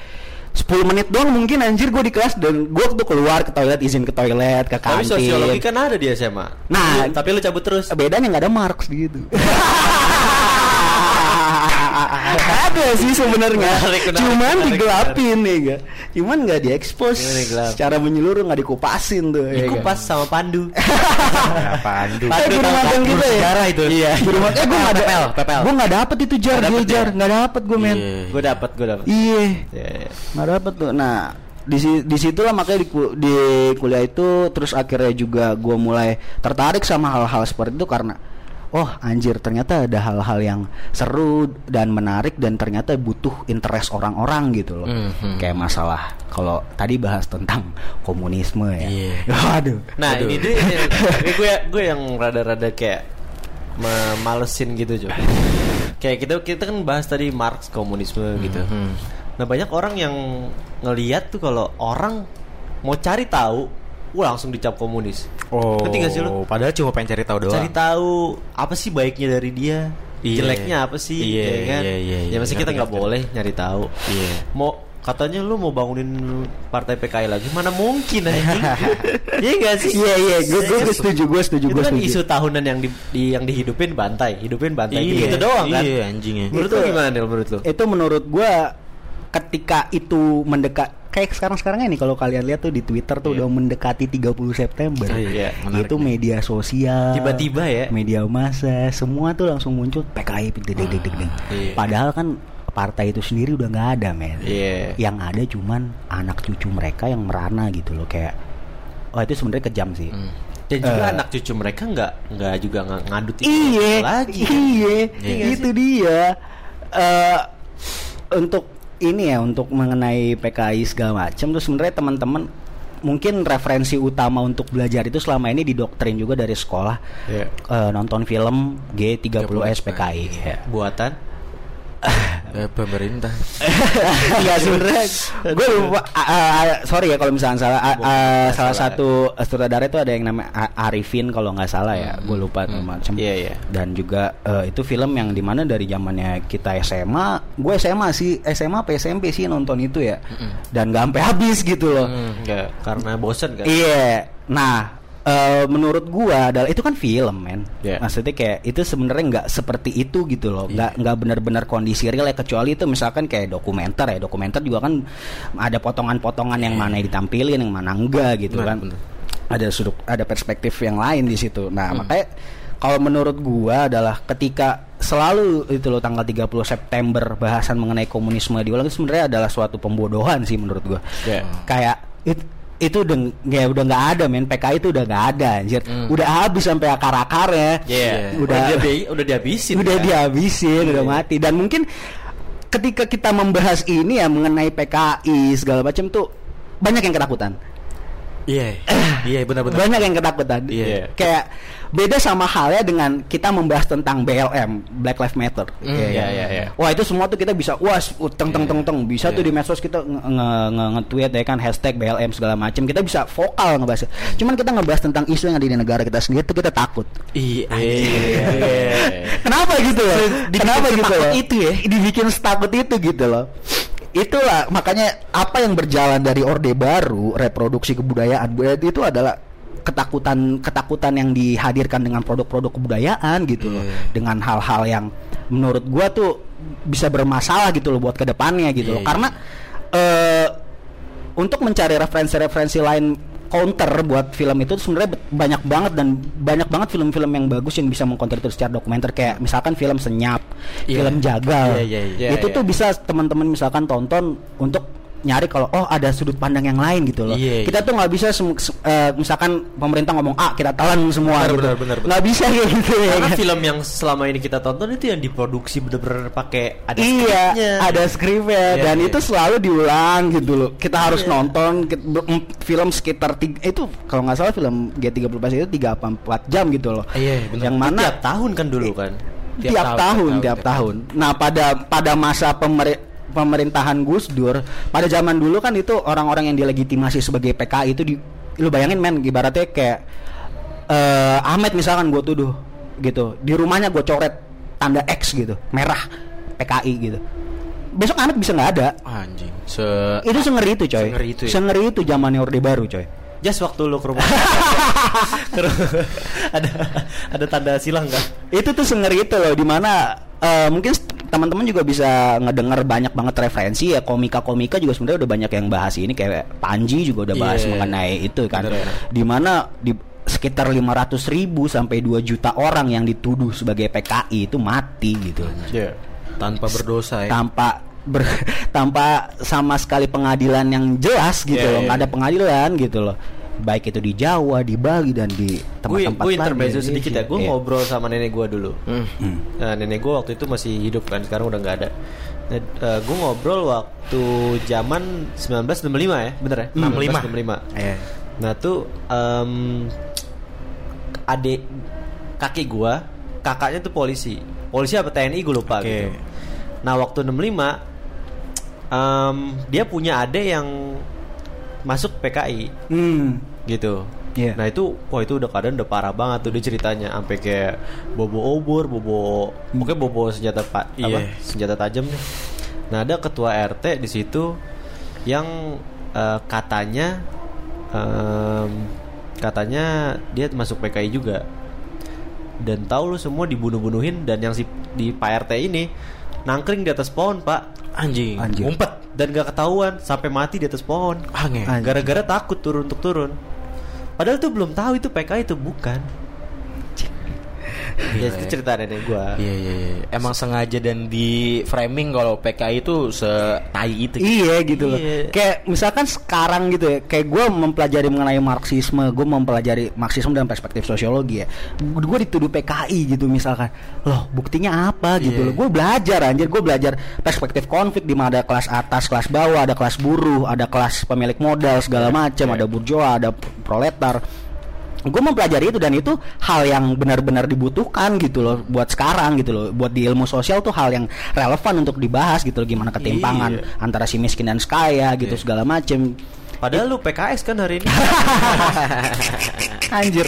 10 menit doang mungkin anjir gue di kelas dan gue tuh keluar ke toilet izin ke toilet ke Tapi kantin. sosiologi kan ada di SMA. Nah, tapi lu cabut terus. bedanya nggak ada marks gitu. ada sih sebenarnya, cuman digelapin ya ga. Cuman nggak diekspos digelap. secara menyeluruh nggak dikupasin tuh. ya ga. Dikupas sama Pandu. Pandu. Eh, guru magang kita ya. Sejarah itu. Iya. Magang. Eh, gue nggak ada. PPL. Gue nggak dapet itu jar, dapet jar, nggak dapet gue men. Iya. gue dapat, gue dapat. Iya. Iya, iya. nggak dapet tuh nah di di situlah makanya di, di kuliah itu terus akhirnya juga gue mulai tertarik sama hal-hal seperti itu karena oh anjir ternyata ada hal-hal yang seru dan menarik dan ternyata butuh interest orang-orang gitu loh Mhm. kayak masalah kalau tadi bahas tentang komunisme ya Iya. waduh Nah Aduh. ini dia ini gue gue yang rada-rada kayak malesin gitu coba. Kayak kita kita kan bahas tadi Marx komunisme gitu. Mhm. Nah banyak orang yang ngelihat tuh kalau orang mau cari tahu, wah langsung dicap komunis. Oh, Ngerti gak sih lu? Padahal cuma pengen cari tahu doang. Cari tahu apa sih baiknya dari dia, Iya. jeleknya apa sih, Iya, ya kan? iya, iya, ya iya. masih kita nggak boleh nyari tahu. Iya. Mau katanya lu mau bangunin partai PKI lagi, mana mungkin anjing? Iya gak sih? iya iya gue gue setuju gue setuju itu gue kan setuju isu tahunan yang di, di- yang dihidupin bantai, hidupin bantai Iya. gitu doang kan. Iya, anjingnya. Menurut Itu- lu gimana Nil menurut lu? itu menurut gua ketika itu mendekat kayak sekarang-sekarang ini kalau kalian lihat tuh di Twitter tuh Iya. udah mendekati 30 September. Oh, iya, menarik itu media sosial. Tiba-tiba ya. Media massa semua tuh langsung muncul PKI deg deg deg deg. iya. Padahal kan partai itu sendiri udah nggak ada, men. Iya. Yang ada cuman anak cucu mereka yang merana gitu loh kayak Oh itu sebenarnya kejam sih. Hmm. Dan juga Eh. anak cucu mereka nggak nggak juga nggak ngadut itu Iya, lagi. kan? iya, Iya itu dia. Eh untuk ini ya, untuk mengenai PKI segala macam, terus sebenarnya teman-teman mungkin referensi utama untuk belajar itu selama ini didoktrin juga dari sekolah Iya. Eh, nonton film G30S PKI. Ya. Buatan Eh, pemerintah. Iya sebenarnya gue lupa ah, sorry ya kalau misalnya salah ah, ah, salah satu sutradara itu ada yang namanya Arifin kalau nggak salah ya gue lupa tuh macam Iya, iya. dan juga eh, itu film yang di mana dari zamannya kita SMA gue SMA sih SMA apa SMP sih nonton itu ya. Dan gak sampai habis gitu loh. Enggak, karena bosen kan. iya. Nah eh, menurut gua adalah itu kan film men. Iya. maksudnya kayak itu sebenarnya nggak seperti itu gitu loh. Nggak nggak benar-benar kondisi real ya. Kecuali itu misalkan kayak dokumenter ya. Dokumenter juga kan ada potongan-potongan yang mana yang ditampilin yang mana enggak gitu Benar, kan. benar. ada sudut ada perspektif yang lain di situ. Nah makanya kalau menurut gua adalah ketika selalu itu loh tanggal 30 September bahasan mengenai komunisme diulang itu sebenarnya adalah suatu pembodohan sih menurut gua. Iya. kayak it, itu udah ya udah nggak ada men PKI itu udah nggak ada anjir udah habis sampai akar akarnya Iya. udah Udah dia udah dihabisin. udah kan? dihabisin udah Iya. mati dan mungkin ketika kita membahas ini ya mengenai PKI segala macam tuh banyak yang ketakutan Iya. Iya, benar-benar. banyak yang ketakutan Iya. kayak beda sama halnya dengan kita membahas tentang BLM Black Lives Matter Hmm, Iya, iya, kan? iya, iya. wah itu semua tuh kita bisa wah teng teng teng teng bisa tuh di medsos kita nge- nge- nge- nge-tweet ya kan hashtag BLM segala macam kita bisa vokal ngebahas cuman kita ngebahas tentang isu yang ada di negara kita sendiri tuh kita takut Iya. Iya. Kenapa gitu loh? Kenapa gitu loh? itu ya? Dibikin setakut itu gitu loh. Itulah makanya apa yang berjalan dari Orde Baru, reproduksi kebudayaan budaya itu adalah ketakutan ketakutan yang dihadirkan dengan produk-produk kebudayaan gitu loh. Iya. Dengan hal-hal yang menurut gua tuh bisa bermasalah gitu loh buat ke depannya gitu loh. Iya, Karena eh untuk mencari referensi-referensi lain counter buat film itu sebenarnya banyak banget dan banyak banget film-film yang bagus yang bisa mengcounter itu secara dokumenter kayak misalkan film Senyap, Iya. film Jagal. Iya, iya, iya. itu Iya, tuh iya. bisa teman-teman misalkan tonton untuk nyari kalau oh ada sudut pandang yang lain gitu loh. Iya, kita tuh nggak bisa eh, misalkan pemerintah ngomong ah kita telan semua Benar, gitu. benar, benar, benar. Nggak bisa kayak gitu ya. Karena kan? film yang selama ini kita tonton itu yang diproduksi bener-bener pakai ada iya, skripnya. ada skripnya Iya, dan iya. itu selalu diulang gitu loh. Kita harus nonton ber- em, film sekitar tiga, itu kalau nggak salah film G30 Plus itu 3 apa 4 jam gitu loh. Iya, benar. Yang mana tiap tahun kan dulu kan. Tiap tiap, tahun, tahun, tiap tiap tahun, tahun. Nah, pada pada masa pemeri- pemerintahan Gus Dur, pada zaman dulu kan itu orang-orang yang dilegitimasi sebagai PKI itu di lu bayangin men ibaratnya kayak eh Ahmed misalkan gue tuduh gitu. Di rumahnya gue coret tanda X gitu, merah PKI gitu. Besok Ahmed bisa nggak ada. Anjing. Se Itu sengeri itu coy. Sengeri itu ya? Sengeri itu zamannya Orde Baru coy. Just waktu lu ke rumah. Ada ada tanda silang kan? itu tuh sengeri itu loh di mana eh, mungkin teman-teman juga bisa ngedenger banyak banget referensi ya komika-komika juga sebenarnya udah banyak yang bahas ini kayak Panji juga udah bahas Iya. mengenai itu kan Bener-bener. di mana di sekitar 500 ribu sampai 2 juta orang yang dituduh sebagai PKI itu mati gitu Iya. tanpa berdosa ya. tanpa ber- tanpa sama sekali pengadilan yang jelas gitu Iya, loh nggak ada pengadilan gitu loh baik itu di Jawa di Bali dan di Gue tempat-tempat gue lain intermezzo di sedikit ya. Gue Iya. ngobrol sama nenek gue dulu. Hmm. Hmm. Nah, nenek gue waktu itu masih hidup kan, sekarang udah nggak ada. Nah, gue ngobrol waktu zaman 1965 ya, bener ya? 65. 1965. Iya. Nah tuh em, adik kakek gua, kakaknya tuh polisi, polisi apa TNI gue lupa Oke. gitu. Nah waktu 65 em, dia punya adik yang masuk PKI Hmm. gitu. Iya. Nah itu, wah itu udah keadaan udah parah banget tuh dia ceritanya, sampai kayak bobo obor, bobo, pokoknya bobo senjata pak, apa Iya. senjata tajam nih. Nah ada ketua RT di situ yang eh, katanya, em, katanya dia masuk PKI juga. Dan tahu lu semua dibunuh-bunuhin dan yang si di Pak RT ini nangkring di atas pohon pak Anjing. Anjir. Ngumpet. dan gak ketahuan sampai mati di atas pohon. Anjing. Gara-gara takut turun untuk turun. Padahal tuh belum tahu itu PKI itu bukan. Ya itu cerita nenek gua. Iya iya iya. Emang sengaja dan di framing kalau PKI itu setai itu. Iya gitu loh. Iya. Kayak misalkan sekarang gitu ya, kayak gue mempelajari mengenai Marxisme, gue mempelajari Marxisme dalam perspektif sosiologi ya. Gue dituduh PKI gitu misalkan. Loh, buktinya apa gitu Iya. loh. Gue belajar anjir, gue belajar perspektif konflik di mana ada kelas atas, kelas bawah, ada kelas buruh, ada kelas pemilik modal segala macam, ada burjoa, ada proletar. Gue mempelajari itu dan itu hal yang benar-benar dibutuhkan gitu loh buat sekarang gitu loh. Buat di ilmu sosial tuh hal yang relevan untuk dibahas gitu loh gimana ketimpangan Iya. antara si miskin dan si kaya gitu segala macem Padahal lu PKS kan hari ini. anjir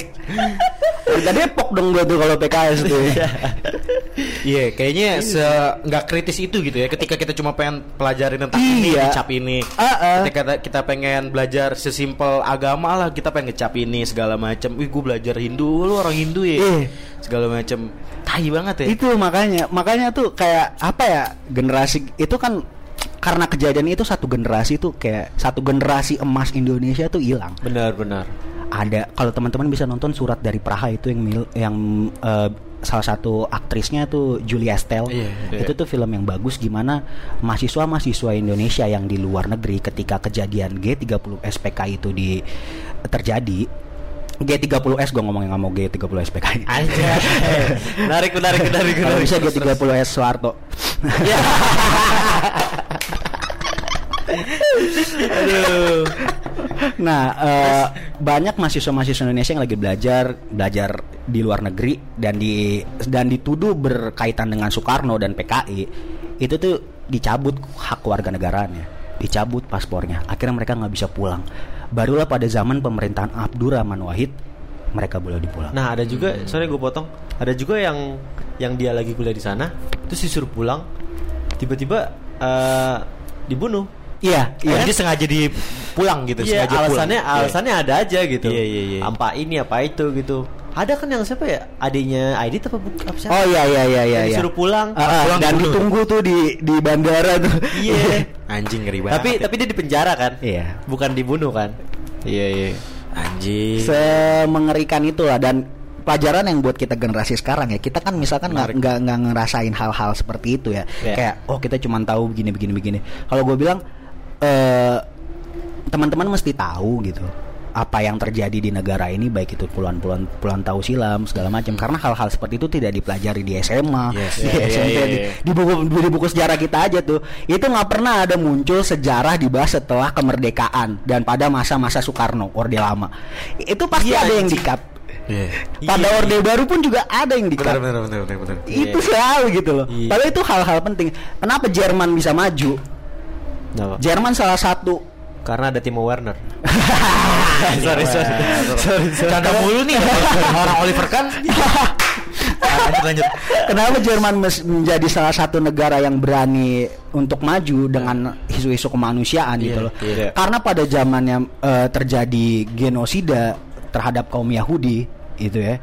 Udah Depok dong gue tuh kalau PKS tuh Iya, kayaknya se nggak kritis itu gitu ya. Ketika kita cuma pengen pelajarin tentang ini, Iya. ngecap ini. Ah, ah. Ketika kita- kita pengen belajar sesimpel agama lah, kita pengen ngecap ini segala macam. Wih, gue belajar Hindu, lu orang Hindu ya. Iya. Segala macam. Tai banget ya. itu makanya makanya tuh kayak apa ya generasi itu kan karena kejadian itu satu generasi tuh kayak satu generasi emas Indonesia tuh hilang Benar-benar. ada kalau teman-teman bisa nonton surat dari Praha itu yang mil- yang eh, salah satu aktrisnya tuh Julia Estelle Iya, iya. itu tuh film yang bagus gimana mahasiswa-mahasiswa Indonesia yang di luar negeri ketika kejadian G30 SPK itu di terjadi G30S gue ngomongin nggak mau G30 SPK Aja. menarik, menarik, menarik, menarik. bisa G30S Soeharto Aduh. Nah, eh, banyak mahasiswa-mahasiswa Indonesia yang lagi belajar belajar di luar negeri dan di dan dituduh berkaitan dengan Soekarno dan PKI. Itu tuh dicabut hak warga negaranya, dicabut paspornya. Akhirnya mereka nggak bisa pulang. Barulah pada zaman pemerintahan Abdurrahman Wahid mereka boleh dipulang. Nah ada juga, sorry gue potong. Ada juga yang yang dia lagi kuliah di sana, terus disuruh pulang, tiba-tiba eh, dibunuh. Iya, iya. jadi sengaja dipulang gitu, Iya, sengaja pulang. alasannya Iya. alasannya ada aja gitu. Iya, iya, iya. Apa ini apa itu gitu. Ada kan yang siapa ya? Adiknya Aidit apa bukan? Apa siapa? Oh iya iya iya iya. Iya. disuruh pulang. Ah, ah, pulang dan dibunuh. ditunggu tuh di di bandara tuh. Iya. Anjing ngeri banget. tapi ya. tapi dia di penjara kan? Iya. Bukan dibunuh kan? Iya iya. anjing. semengerikan itulah dan pelajaran yang buat kita generasi sekarang ya kita kan misalkan nggak nggak ngerasain hal-hal seperti itu ya Iya. kayak oh kita cuma tahu begini begini begini kalau gue bilang eh, teman-teman mesti tahu gitu apa yang terjadi di negara ini baik itu puluhan-puluhan puluhan tahun silam segala macam karena hal-hal seperti itu tidak dipelajari di SMA Yes. di SMP iya, di, iya. di buku di buku sejarah kita aja tuh itu nggak pernah ada muncul sejarah dibahas setelah kemerdekaan dan pada masa-masa Soekarno orde lama itu pasti Iya, ada yang anjing. Dikat Iya. pada orde baru pun juga ada yang dikat Benar benar benar benar benar. itu selalu gitu loh Iya. padahal itu hal-hal penting kenapa Jerman bisa maju Kenapa? Jerman salah satu Karena ada Timo Werner. sorry sorry. sorry, Canda mulu nih orang Oliver kan. lanjut lanjut. Kenapa Jerman menjadi salah satu negara yang berani untuk maju dengan isu-isu kemanusiaan gitu Iya, loh? iya. Karena pada zamannya eh, terjadi genosida terhadap kaum Yahudi itu ya.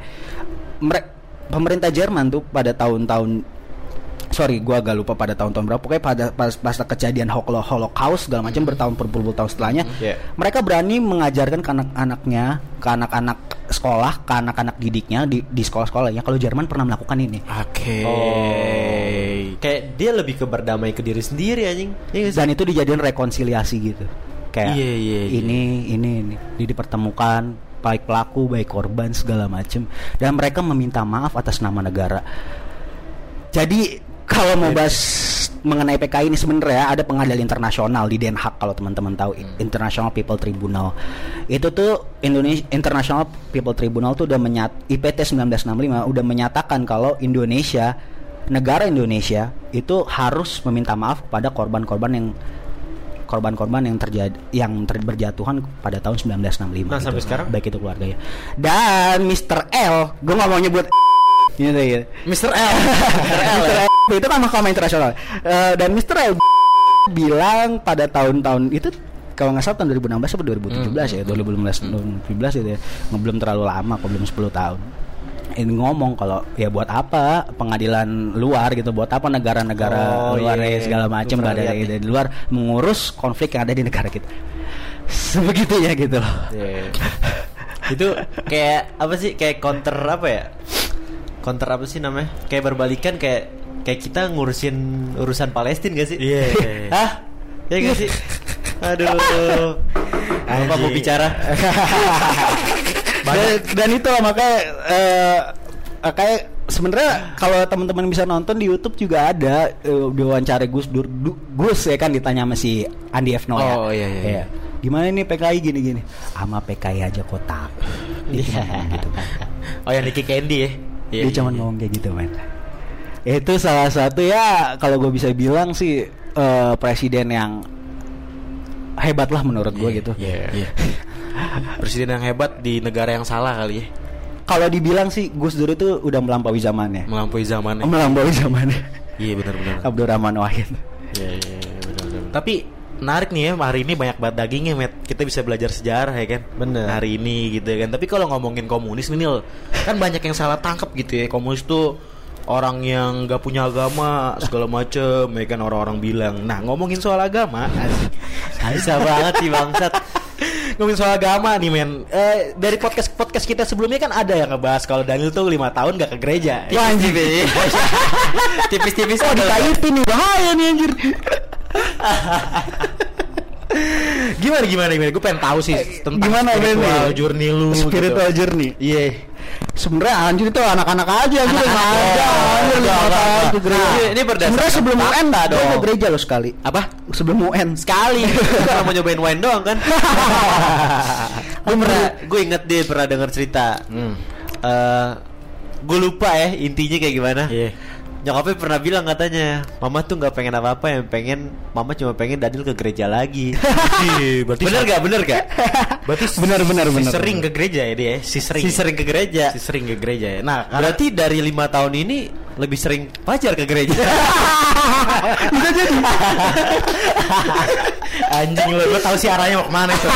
Mere- pemerintah Jerman tuh pada tahun-tahun sorry gua agak lupa pada tahun-tahun berapa pokoknya pada pas, pas kejadian Holo- Holocaust segala macam bertahun berpuluh tahun setelahnya Iya. mereka berani mengajarkan ke anak-anaknya ke anak-anak sekolah ke anak-anak didiknya di, di sekolah-sekolahnya kalau Jerman pernah melakukan ini Oke. Oh. Kayak dia lebih ke berdamai ke diri sendiri anjing. Sih? dan itu dijadiin rekonsiliasi gitu kayak Iya, iya, iya. ini ini ini Di- dipertemukan baik pelaku baik korban segala macem. Dan mereka meminta maaf atas nama negara. Jadi kalau mau bahas mengenai PKI ini sebenarnya ada pengadilan internasional di Den Haag kalau teman-teman tahu. International People Tribunal. Itu tuh Indonesia International People Tribunal tuh udah menyat IPT 1965 udah menyatakan kalau Indonesia negara Indonesia itu harus meminta maaf kepada korban-korban yang korban-korban yang terjadi yang ter- berjatuhan pada tahun 1965 Nah, sampai gitu. sekarang? baik itu keluarga ya dan Mr. L gue nggak mau nyebut gitu ya Mr. L. Mr. L itu kan mahkamah internasional Eh, dan Mr. L bilang pada tahun-tahun itu kalau nggak salah tahun 2016 atau 2017 ya 2016 2017 itu ya Nggak- belum terlalu lama kok belum 10 tahun ini ngomong kalau ya buat apa pengadilan luar gitu buat apa negara-negara Oh, luar iya, ya, iya. segala macam pernah ada dari luar mengurus konflik yang ada di negara kita. Sebegitunya gitu loh. Iya. itu kayak apa sih kayak counter apa ya? Counter apa sih namanya? Kayak berbalikan kayak kayak kita ngurusin urusan Palestina gak sih? Iya. Hah? ya gak sih? Aduh. Apa mau bicara dan, dan itu lah makanya eh, kayak sebenarnya kalau teman-teman bisa nonton di YouTube juga ada eh, diwawancara Gus Dur Du- Gus ya kan ditanya sama si Andi F. Noya. Oh, iya, iya, iya. Gimana nih PKI gini-gini? Ama PKI aja kota. Dia cuma ngomong gitu kan. Oh yang Nicky Candy ya. Iya, Dia cuma iya, iya. ngomong kayak gitu men. Itu salah satu ya kalau gue bisa bilang sih eh, presiden yang hebat lah menurut gue Iya, gitu. Iya. iya. Presiden yang hebat di negara yang salah kali ya. Kalau dibilang sih Gus Dur itu udah melampaui zamannya. Melampaui zamannya. Melampaui zamannya. Iya benar-benar. Abdurrahman Wahid. Iya iya iya, benar-benar. Tapi menarik nih ya hari ini banyak banget dagingnya met kita bisa belajar sejarah ya kan Bener. hari ini gitu ya kan tapi kalau ngomongin komunis ini loh, kan banyak yang salah tangkap gitu ya komunis tuh orang yang gak punya agama segala macem ya kan orang-orang bilang nah ngomongin soal agama asik. bisa banget sih bangsat ngomongin soal agama nih men. Eh, dari podcast podcast kita sebelumnya kan ada yang ngebahas kalau Daniel tuh lima tahun gak ke gereja. Wah anjir tipis-tipis Oh dikaitin nih? Bahaya nih anjir. Gimana gimana gimana? Gue pengen tahu sih tentang Gimana, Ben, spiritual nih? journey lu Spiritual gitu. journey? Iya Sebenarnya anjir itu anak-anak aja Gue udah nggak ada Anjir lima tahun ke gereja Ini- ini berdasarkan Sebenarnya sebelum UN Gue dong. ke gereja loh sekali. Apa? Sebelum UN. Sekali. Cuma mau nyobain wine doang kan? Gue pernah gue inget dia pernah dengar cerita. Hmm. Eh, gue lupa ya intinya kayak gimana. Iya. Nyokapnya pernah bilang katanya mama tuh nggak pengen apa apa yang pengen mama cuma pengen Daniel ke gereja lagi. Berarti bener gak bener gak Berarti Benar, benar, si benar, sering ke gereja ya dia, si sering. si sering ke gereja. Si sering ke gereja ya. Nah, berarti dari lima tahun ini lebih sering pacar ke gereja. Bisa jadi. Anjing lo, gue tahu sih arahnya mau ke mana itu.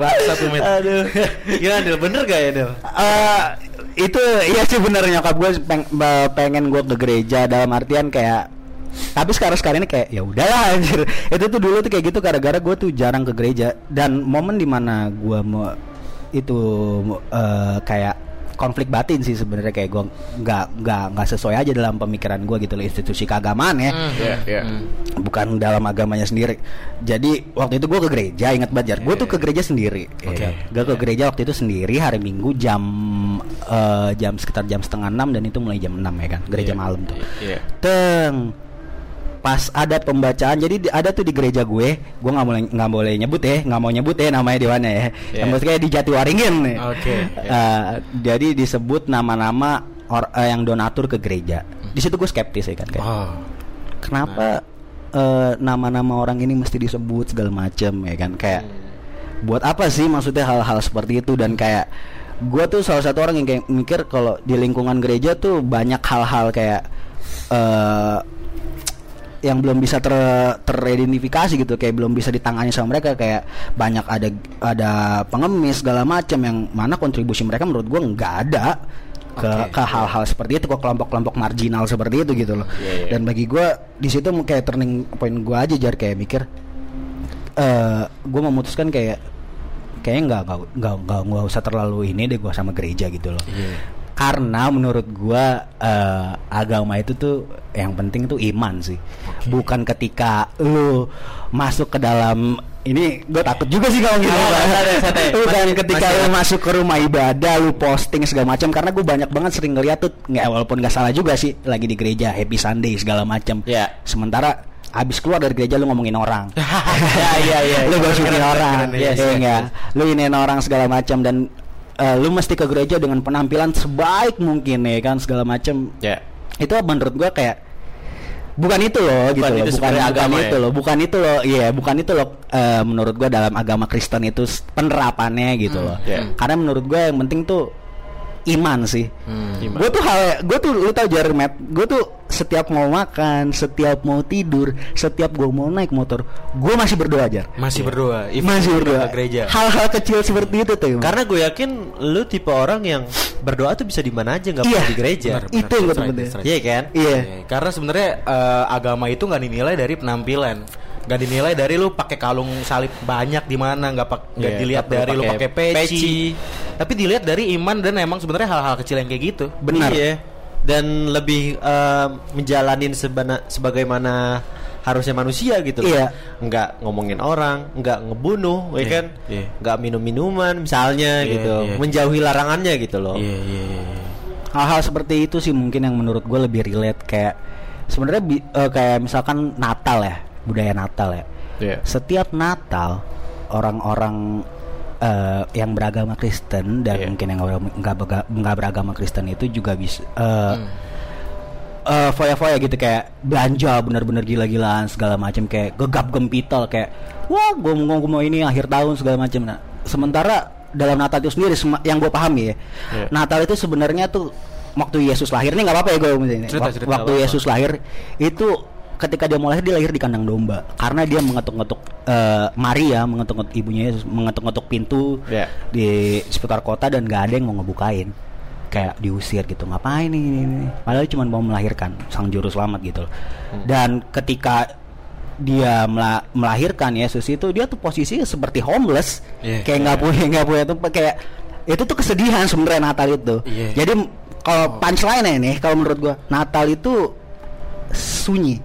Bangsat tuh, aduh. Gimana Dil? Bener gak ya Dil? Eh, itu iya sih bener nyokap gue peng- pengen gue ke gereja dalam artian kayak tapi sekarang sekarang ini kayak ya udahlah anjir. Itu tuh dulu tuh kayak gitu gara-gara gue tuh jarang ke gereja. Dan momen di mana gue mau itu eh, kayak konflik batin sih sebenarnya kayak gue nggak nggak nggak sesuai aja dalam pemikiran gue gitu loh institusi keagamaan ya. Iya, iya. bukan dalam agamanya sendiri. Jadi waktu itu gue ke gereja ingat banget gue tuh ke gereja sendiri. Oke. gue ke gereja waktu itu sendiri hari minggu jam eh, jam sekitar jam setengah enam dan itu mulai jam 6 ya kan gereja Iya. malam tuh. Iya. Teng pas ada pembacaan jadi di- ada tuh di gereja gue gue nggak boleh nggak boleh nyebut ya nggak mau nyebut ya namanya di mana ya Iya. yang maksudnya di Jatiwaringin nih Oke. Eh, jadi disebut nama-nama or- eh, yang donatur ke gereja di situ gue skeptis ya kan kayak Oh. kenapa eh, nama-nama orang ini mesti disebut segala macem ya kan kayak buat apa sih maksudnya hal-hal seperti itu dan kayak gue tuh salah satu orang yang kayak mikir kalau di lingkungan gereja tuh banyak hal-hal kayak yang belum bisa ter teridentifikasi gitu kayak belum bisa ditangani sama mereka kayak banyak ada ada pengemis segala macam yang mana kontribusi mereka menurut gue nggak ada ke Oke. ke hal-hal seperti itu ke kelompok-kelompok marginal seperti itu gitu loh Iya, iya. dan bagi gue di situ kayak turning point gue aja jar kayak mikir eh gue memutuskan kayak kayaknya nggak nggak nggak nggak usah terlalu ini deh gue sama gereja gitu loh karena menurut gua eh, agama itu tuh yang penting tuh iman sih. Bukan ketika lu masuk ke dalam ini gue takut juga sih kalau gitu santai. bukan ketika masih- lu masuk ke rumah ibadah lu posting segala macam karena gue banyak banget sering ngeliat tuh nggak walaupun nggak salah juga sih lagi di gereja happy sunday segala macam. Iya. sementara abis keluar dari gereja lu ngomongin orang. Ya, iya, iya. lu gosikin Keren, orang. keren, ya yes, yes, enggak lu iniin orang segala macam dan eh, lu mesti ke gereja dengan penampilan sebaik mungkin ya kan segala macam Ya. itu menurut gua kayak bukan itu loh gitu Bukan loh itu bukan, sebenarnya bukan agama itu ya? loh bukan itu loh iya bukan itu loh eh, menurut gua dalam agama Kristen itu penerapannya gitu loh ya. karena menurut gua yang penting tuh iman sih Iman. gue tuh hal gue tuh lu tau Jarmet gue tuh setiap mau makan setiap mau tidur setiap gue mau naik motor gue masih berdoa jar Masih berdoa. Even masih berdoa ke gereja. hal-hal kecil seperti itu tuh Karena gue yakin lu tipe orang yang berdoa tuh bisa di mana aja nggak Iya. perlu di gereja. Benar, Itu yang gue penting. Iya kan? iya Iya, Karena sebenarnya eh, agama itu nggak dinilai dari penampilan, nggak dinilai dari lu pakai kalung salib banyak di mana, nggak pak nggak Iya, dilihat dari lu pakai pakai peci. peci. Tapi dilihat dari iman dan emang sebenarnya hal-hal kecil yang kayak gitu. benar Iya. Dan lebih eh, menjalanin sebana, sebagaimana harusnya manusia gitu. loh. Iya. Nggak ngomongin orang, nggak ngebunuh, ya Iya, kan? iya. Nggak minum minuman misalnya Iya, gitu. iya. Menjauhi larangannya gitu loh. Iya iya iya. hal-hal seperti itu sih mungkin yang menurut gue lebih relate kayak sebenarnya bi- eh, kayak misalkan Natal ya budaya Natal ya Iya. setiap Natal orang-orang eh, yang beragama Kristen dan Iya. mungkin yang nggak nggak beragama Kristen itu juga bisa eh, Hmm. foya-foya gitu kayak belanja bener-bener gila-gilaan segala macam kayak gegap gempital kayak wah gue mau gue mau ini akhir tahun segala macam nah sementara dalam Natal itu sendiri yang gue pahami ya Iya. Natal itu sebenarnya tuh waktu Yesus lahir ini nggak apa-apa ya gue Cerita, cerita, waktu apa-apa. Yesus lahir itu ketika dia mau lahir dia lahir di kandang domba. Karena dia mengetuk-ngetuk eh, Maria mengetuk-ngetuk ibunya Yesus mengetuk-ngetuk pintu Iya. di seputar kota dan nggak ada yang mau ngebukain. Kayak diusir gitu ngapain ini, ini, padahal cuma mau melahirkan sang juru selamat gitu loh. dan ketika dia mela- melahirkan Yesus itu dia tuh posisinya seperti homeless. Iya. kayak nggak punya nggak punya tuh kayak itu tuh kesedihan sebenarnya Natal itu. Iya. jadi kalau punchline ini kalau menurut gua Natal itu sunyi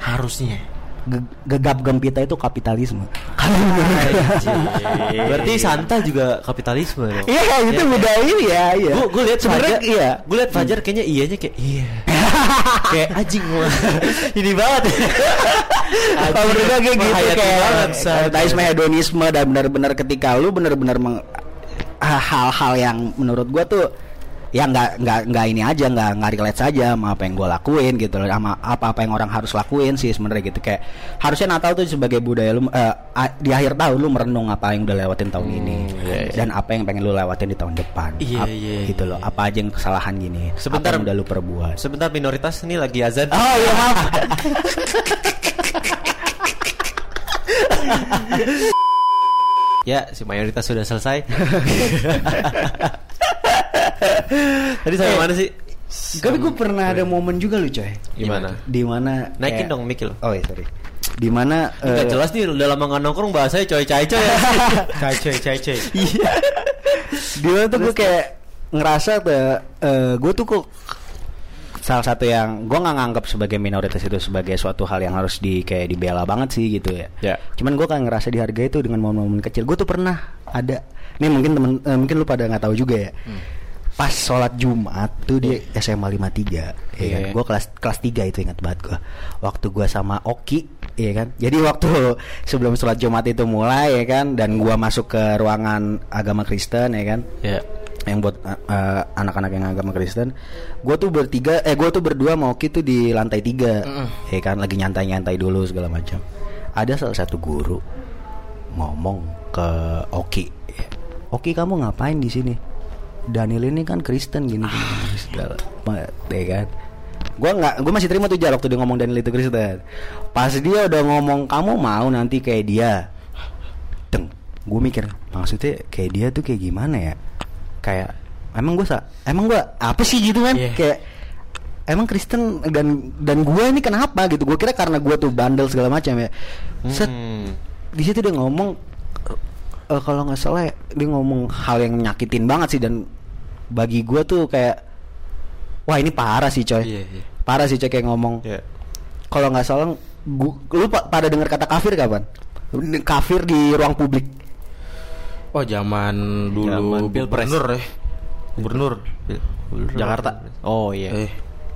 Harusnya. Ge- gegap gempita itu kapitalisme Berarti Santa juga kapitalisme dong. iya itu budaya ini ya iya Gue gue lihat sebenarnya Fajar, iya Gue lihat Fajar kayaknya iyanya kayak iya. kayak anjing gua. Ini banget. Kalau menurut gue kayak gitu kayak kapitalisme hedonisme dan benar-benar ketika lu benar-benar hal-hal yang menurut gua tuh ya nggak nggak nggak ini aja nggak nggak relate saja sama apa yang gue lakuin gitu loh sama apa apa yang orang harus lakuin sih sebenarnya gitu kayak harusnya Natal tuh sebagai budaya lu a- di akhir tahun lu merenung apa yang udah lewatin tahun ini iya, iya. dan apa yang pengen lu lewatin di tahun depan Iya, Ap- iya, gitu iya. loh apa aja yang kesalahan gini Sebentar. apa yang udah lu perbuat Sebentar minoritas ini lagi azan. oh iya maaf Ya, si mayoritas sudah selesai. Tadi sampai mana sih? tapi gue pernah ada momen juga lu coy Gimana? di mana Naikin kayak- dong mic lo. Oh iya sorry. Di mana Enggak eh, jelas nih udah lama nggak nongkrong bahasanya coy coy coy. Cai cai cai cai. Iya. Di mana tuh gue kayak ngerasa tuh gue tuh kok salah satu yang gue nggak nganggap sebagai minoritas itu sebagai suatu hal yang harus di kayak dibela banget sih gitu ya. Ya. Cuman gue kan ngerasa dihargai itu dengan momen-momen kecil. Gue tuh pernah ada. Nih mungkin temen eh, mungkin lu pada nggak tahu juga ya. Pas sholat Jumat tuh di SMA 53 ya kan. Iya. Gue kelas kelas 3 itu ingat banget gue. Waktu gue sama Oki ya kan. Jadi waktu sebelum sholat Jumat itu mulai ya kan dan gua masuk ke ruangan agama Kristen ya kan Ya. yang buat uh, uh, anak-anak yang agama Kristen gue tuh bertiga eh gue tuh berdua mau Oki tuh di lantai tiga ya kan lagi nyantai-nyantai dulu segala macam ada salah satu guru ngomong ke Oki Oki kamu ngapain di sini Daniel ini kan Kristen gini gini segala Ma- ya kan? Gue nggak gue masih terima tuh jar waktu dia ngomong Daniel itu Kristen. Pas dia udah ngomong kamu mau nanti kayak dia? Deng gue mikir maksudnya kayak dia tuh kayak gimana ya? Kayak emang gue sa emang gue apa sih gitu kan? Iya. kayak emang Kristen dan dan gue ini kenapa? Gitu. Gue kira karena gue tuh bandel segala macam ya. Set Hmm. di situ dia ngomong eh, kalau nggak salah dia ngomong hal yang nyakitin banget sih dan bagi gue tuh kayak wah ini parah sih coy Iya, iya. parah sih coy kayak ngomong Ya. kalau nggak salah gua, lu pa- pada dengar kata kafir kapan kafir di ruang publik Oh zaman dulu Zaman Pilpres. gubernur ya. Gubernur. Jakarta. Oh iya. Eh,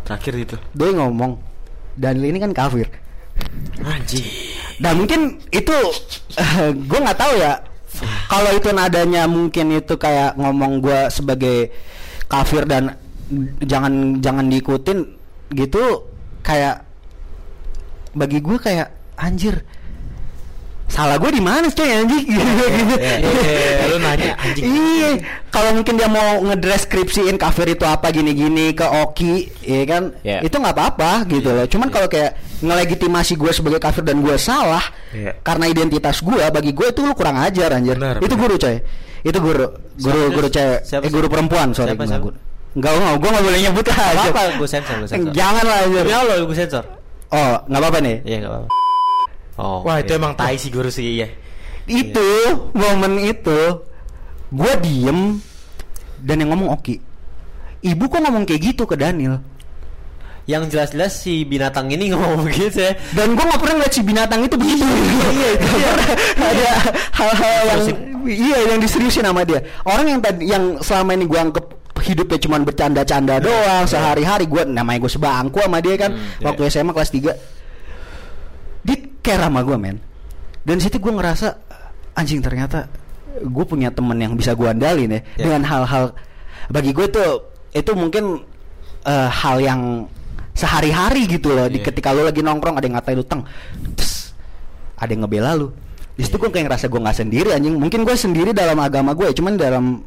terakhir itu. dia ngomong Daniel ini kan kafir Anjing. Nah mungkin itu gue nggak tahu ya. Kalau itu nadanya mungkin itu kayak ngomong gue sebagai kafir dan jangan jangan diikutin gitu kayak bagi gue kayak anjir salah gue di mana coy anjing gitu gitu. lu nanya, anjing. iya kalau mungkin dia mau ngedeskripsiin kafir itu apa gini-gini ke Oki ya kan Iya. itu nggak apa-apa gitu loh cuman kalau kayak ngelegitimasi gue sebagai kafir dan gue salah Iya. karena identitas gue bagi gue itu lu kurang ajar anjir Benar, itu benar. guru coy itu guru guru Siapa- guru cewek eh sih? guru perempuan sorry Siapa, siapa? Enggak, enggak, gue gak boleh nyebut lah Gak apa gue sensor, gue sensor. Jangan lah anjir. Ya Allah, gue sensor. Oh, nggak apa-apa nih. Iya gak apa-apa. Oh. Wah, itu iya. emang tai sih guru sih iya. Itu momen itu gue diem dan yang ngomong Oki. Ibu kok ngomong kayak gitu ke Daniel? yang jelas-jelas si binatang ini ngomong begitu ya. Dan gue gak pernah ngeliat si binatang itu begitu. Iya, ada hal-hal yang iya yang diseriusin sama dia. Orang yang tadi yang selama ini gue anggap hidupnya cuma bercanda-canda doang sehari-hari gue namanya gue sebangku sama dia kan Hmm, waktu SMA kelas 3 dia care sama gue men dan situ gue ngerasa anjing ternyata gue punya temen yang bisa gue andalin ya Ya. dengan hal-hal bagi gue tuh itu mungkin eh, hal yang sehari-hari gitu loh di Iya. ketika lu lagi nongkrong ada yang ngatain lu teng Tes, ada yang ngebela lu di situ gue kayak ngerasa gue nggak sendiri anjing mungkin gue sendiri dalam agama gue cuman dalam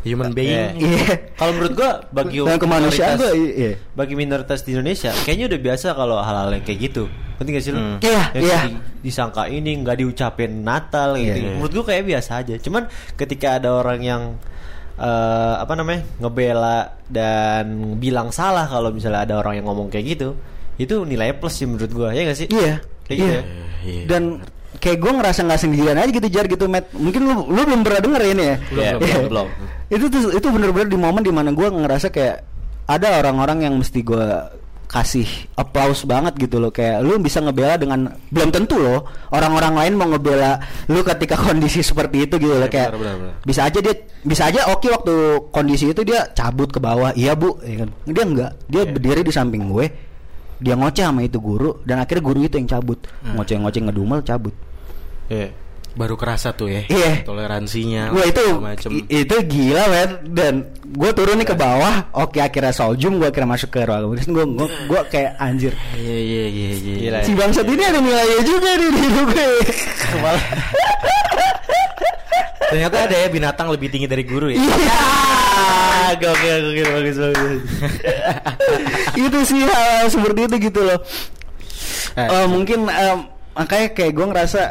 Human being. iya Kalau menurut gua bagi dalam kemanusiaan minoritas- iya bagi minoritas di Indonesia kayaknya udah biasa kalau hal-hal yang kayak gitu. Penting gak sih lu? Hmm. Iya, iya. di- disangka ini nggak diucapin Natal gitu. Iya, iya. Menurut gua kayak biasa aja. Cuman ketika ada orang yang eh, apa namanya ngebela dan bilang salah kalau misalnya ada orang yang ngomong kayak gitu, itu nilai plus sih menurut gua ya gak sih? iya Kayak iya gitu ya? Iya. dan kayak gue ngerasa nggak sendirian aja gitu jar gitu Matt mungkin lu lu belum pernah denger ini ya Belum, Iya. belum, belum. itu tuh itu bener-bener di momen di mana gue ngerasa kayak ada orang-orang yang mesti gue kasih applause banget gitu loh kayak lu bisa ngebela dengan belum tentu loh orang-orang lain mau ngebela lu ketika kondisi seperti itu gitu loh Iya, kayak benar, benar, benar. bisa aja dia bisa aja oke waktu kondisi itu dia cabut ke bawah iya bu ya kan dia enggak dia Iya. berdiri di samping gue dia ngoceh sama itu guru dan akhirnya guru itu yang cabut Hmm. ngoceh-ngoceh ngedumel cabut Iya. Baru kerasa tuh ya. Iya. Toleransinya. Gue itu macam. i- itu gila men dan gue turun nih ke bawah oke akhirnya soljum gue akhirnya masuk ke ruang kemudian gue gue gue kayak anjir Iya iya iya iya. Gila. si bangsat ini ada nilainya juga nih di hidup gue Ternyata ada ya binatang lebih tinggi dari guru ya. iya Gokil, gokil, bagus, bagus. itu sih hal seperti itu gitu loh Eh, mungkin em, makanya kayak gue ngerasa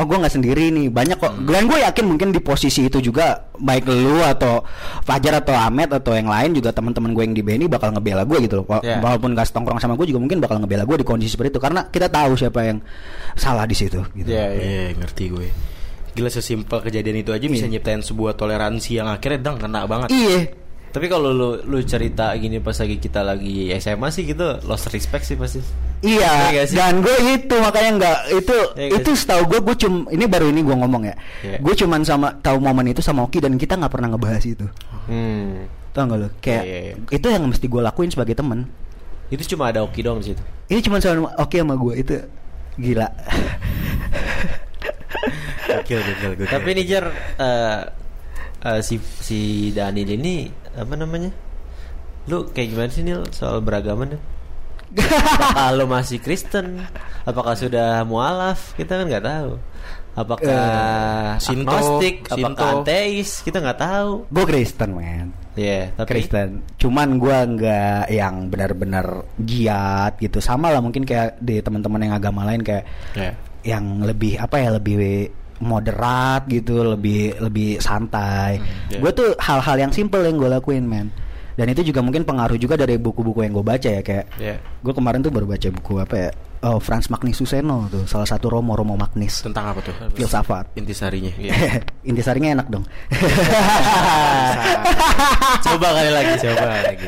oh gue nggak sendiri nih banyak kok dan gue yakin mungkin di posisi itu juga baik lu atau Fajar atau Ahmed atau yang lain juga teman-teman gue yang di BNI bakal ngebela gue gitu loh Yeah. walaupun gak setongkrong sama gue juga mungkin bakal ngebela gue di kondisi seperti itu karena kita tahu siapa yang salah di situ gitu Iya, iya. Iya ngerti gue. Gila sesimpel kejadian itu aja bisa Iya. nyiptain sebuah toleransi yang akhirnya dang kena banget. iya Tapi kalau lu lu cerita gini pas lagi kita lagi SMA sih gitu lost respect sih pasti. Iya, Iya sih? dan gue itu makanya nggak itu nggak itu sih? setahu gue gue cum ini baru ini gue ngomong ya, Iya. gue cuman sama tahu momen itu sama Oki dan kita nggak pernah ngebahas itu, Hmm. tau nggak lo? Kayak Iya, iya, itu yang mesti gue lakuin sebagai temen. Itu cuma ada Oki doang di situ. Ini cuman sama Oki sama gue itu gila. Gokil, gokil, gokil. Tapi nih Jar eh, eh, si si Daniel ini apa namanya? Lu kayak gimana sih Nil soal beragama nih? Apakah lu masih Kristen? Apakah sudah mualaf? Kita kan nggak tahu. Apakah Eh, Sinto, agnostik? Sinto. Apakah ateis? Kita nggak tahu. gue Kristen man. Iya, tapi Kristen. Cuman gua nggak yang benar-benar giat gitu. Sama lah mungkin kayak di teman-teman yang agama lain kayak Iya. yang lebih apa ya lebih moderat gitu, lebih lebih santai. iya. Gue tuh hal-hal yang simple yang gue lakuin, men. Dan itu juga mungkin pengaruh juga dari buku-buku yang gue baca ya kayak. Iya. Gue kemarin tuh baru baca buku apa ya? Oh, Franz Magnus Suseno tuh, salah satu Romo Romo Magnis. Tentang apa tuh? Filsafat. Intisarinya. Iya. Intisarinya enak dong. coba kali lagi, coba lagi.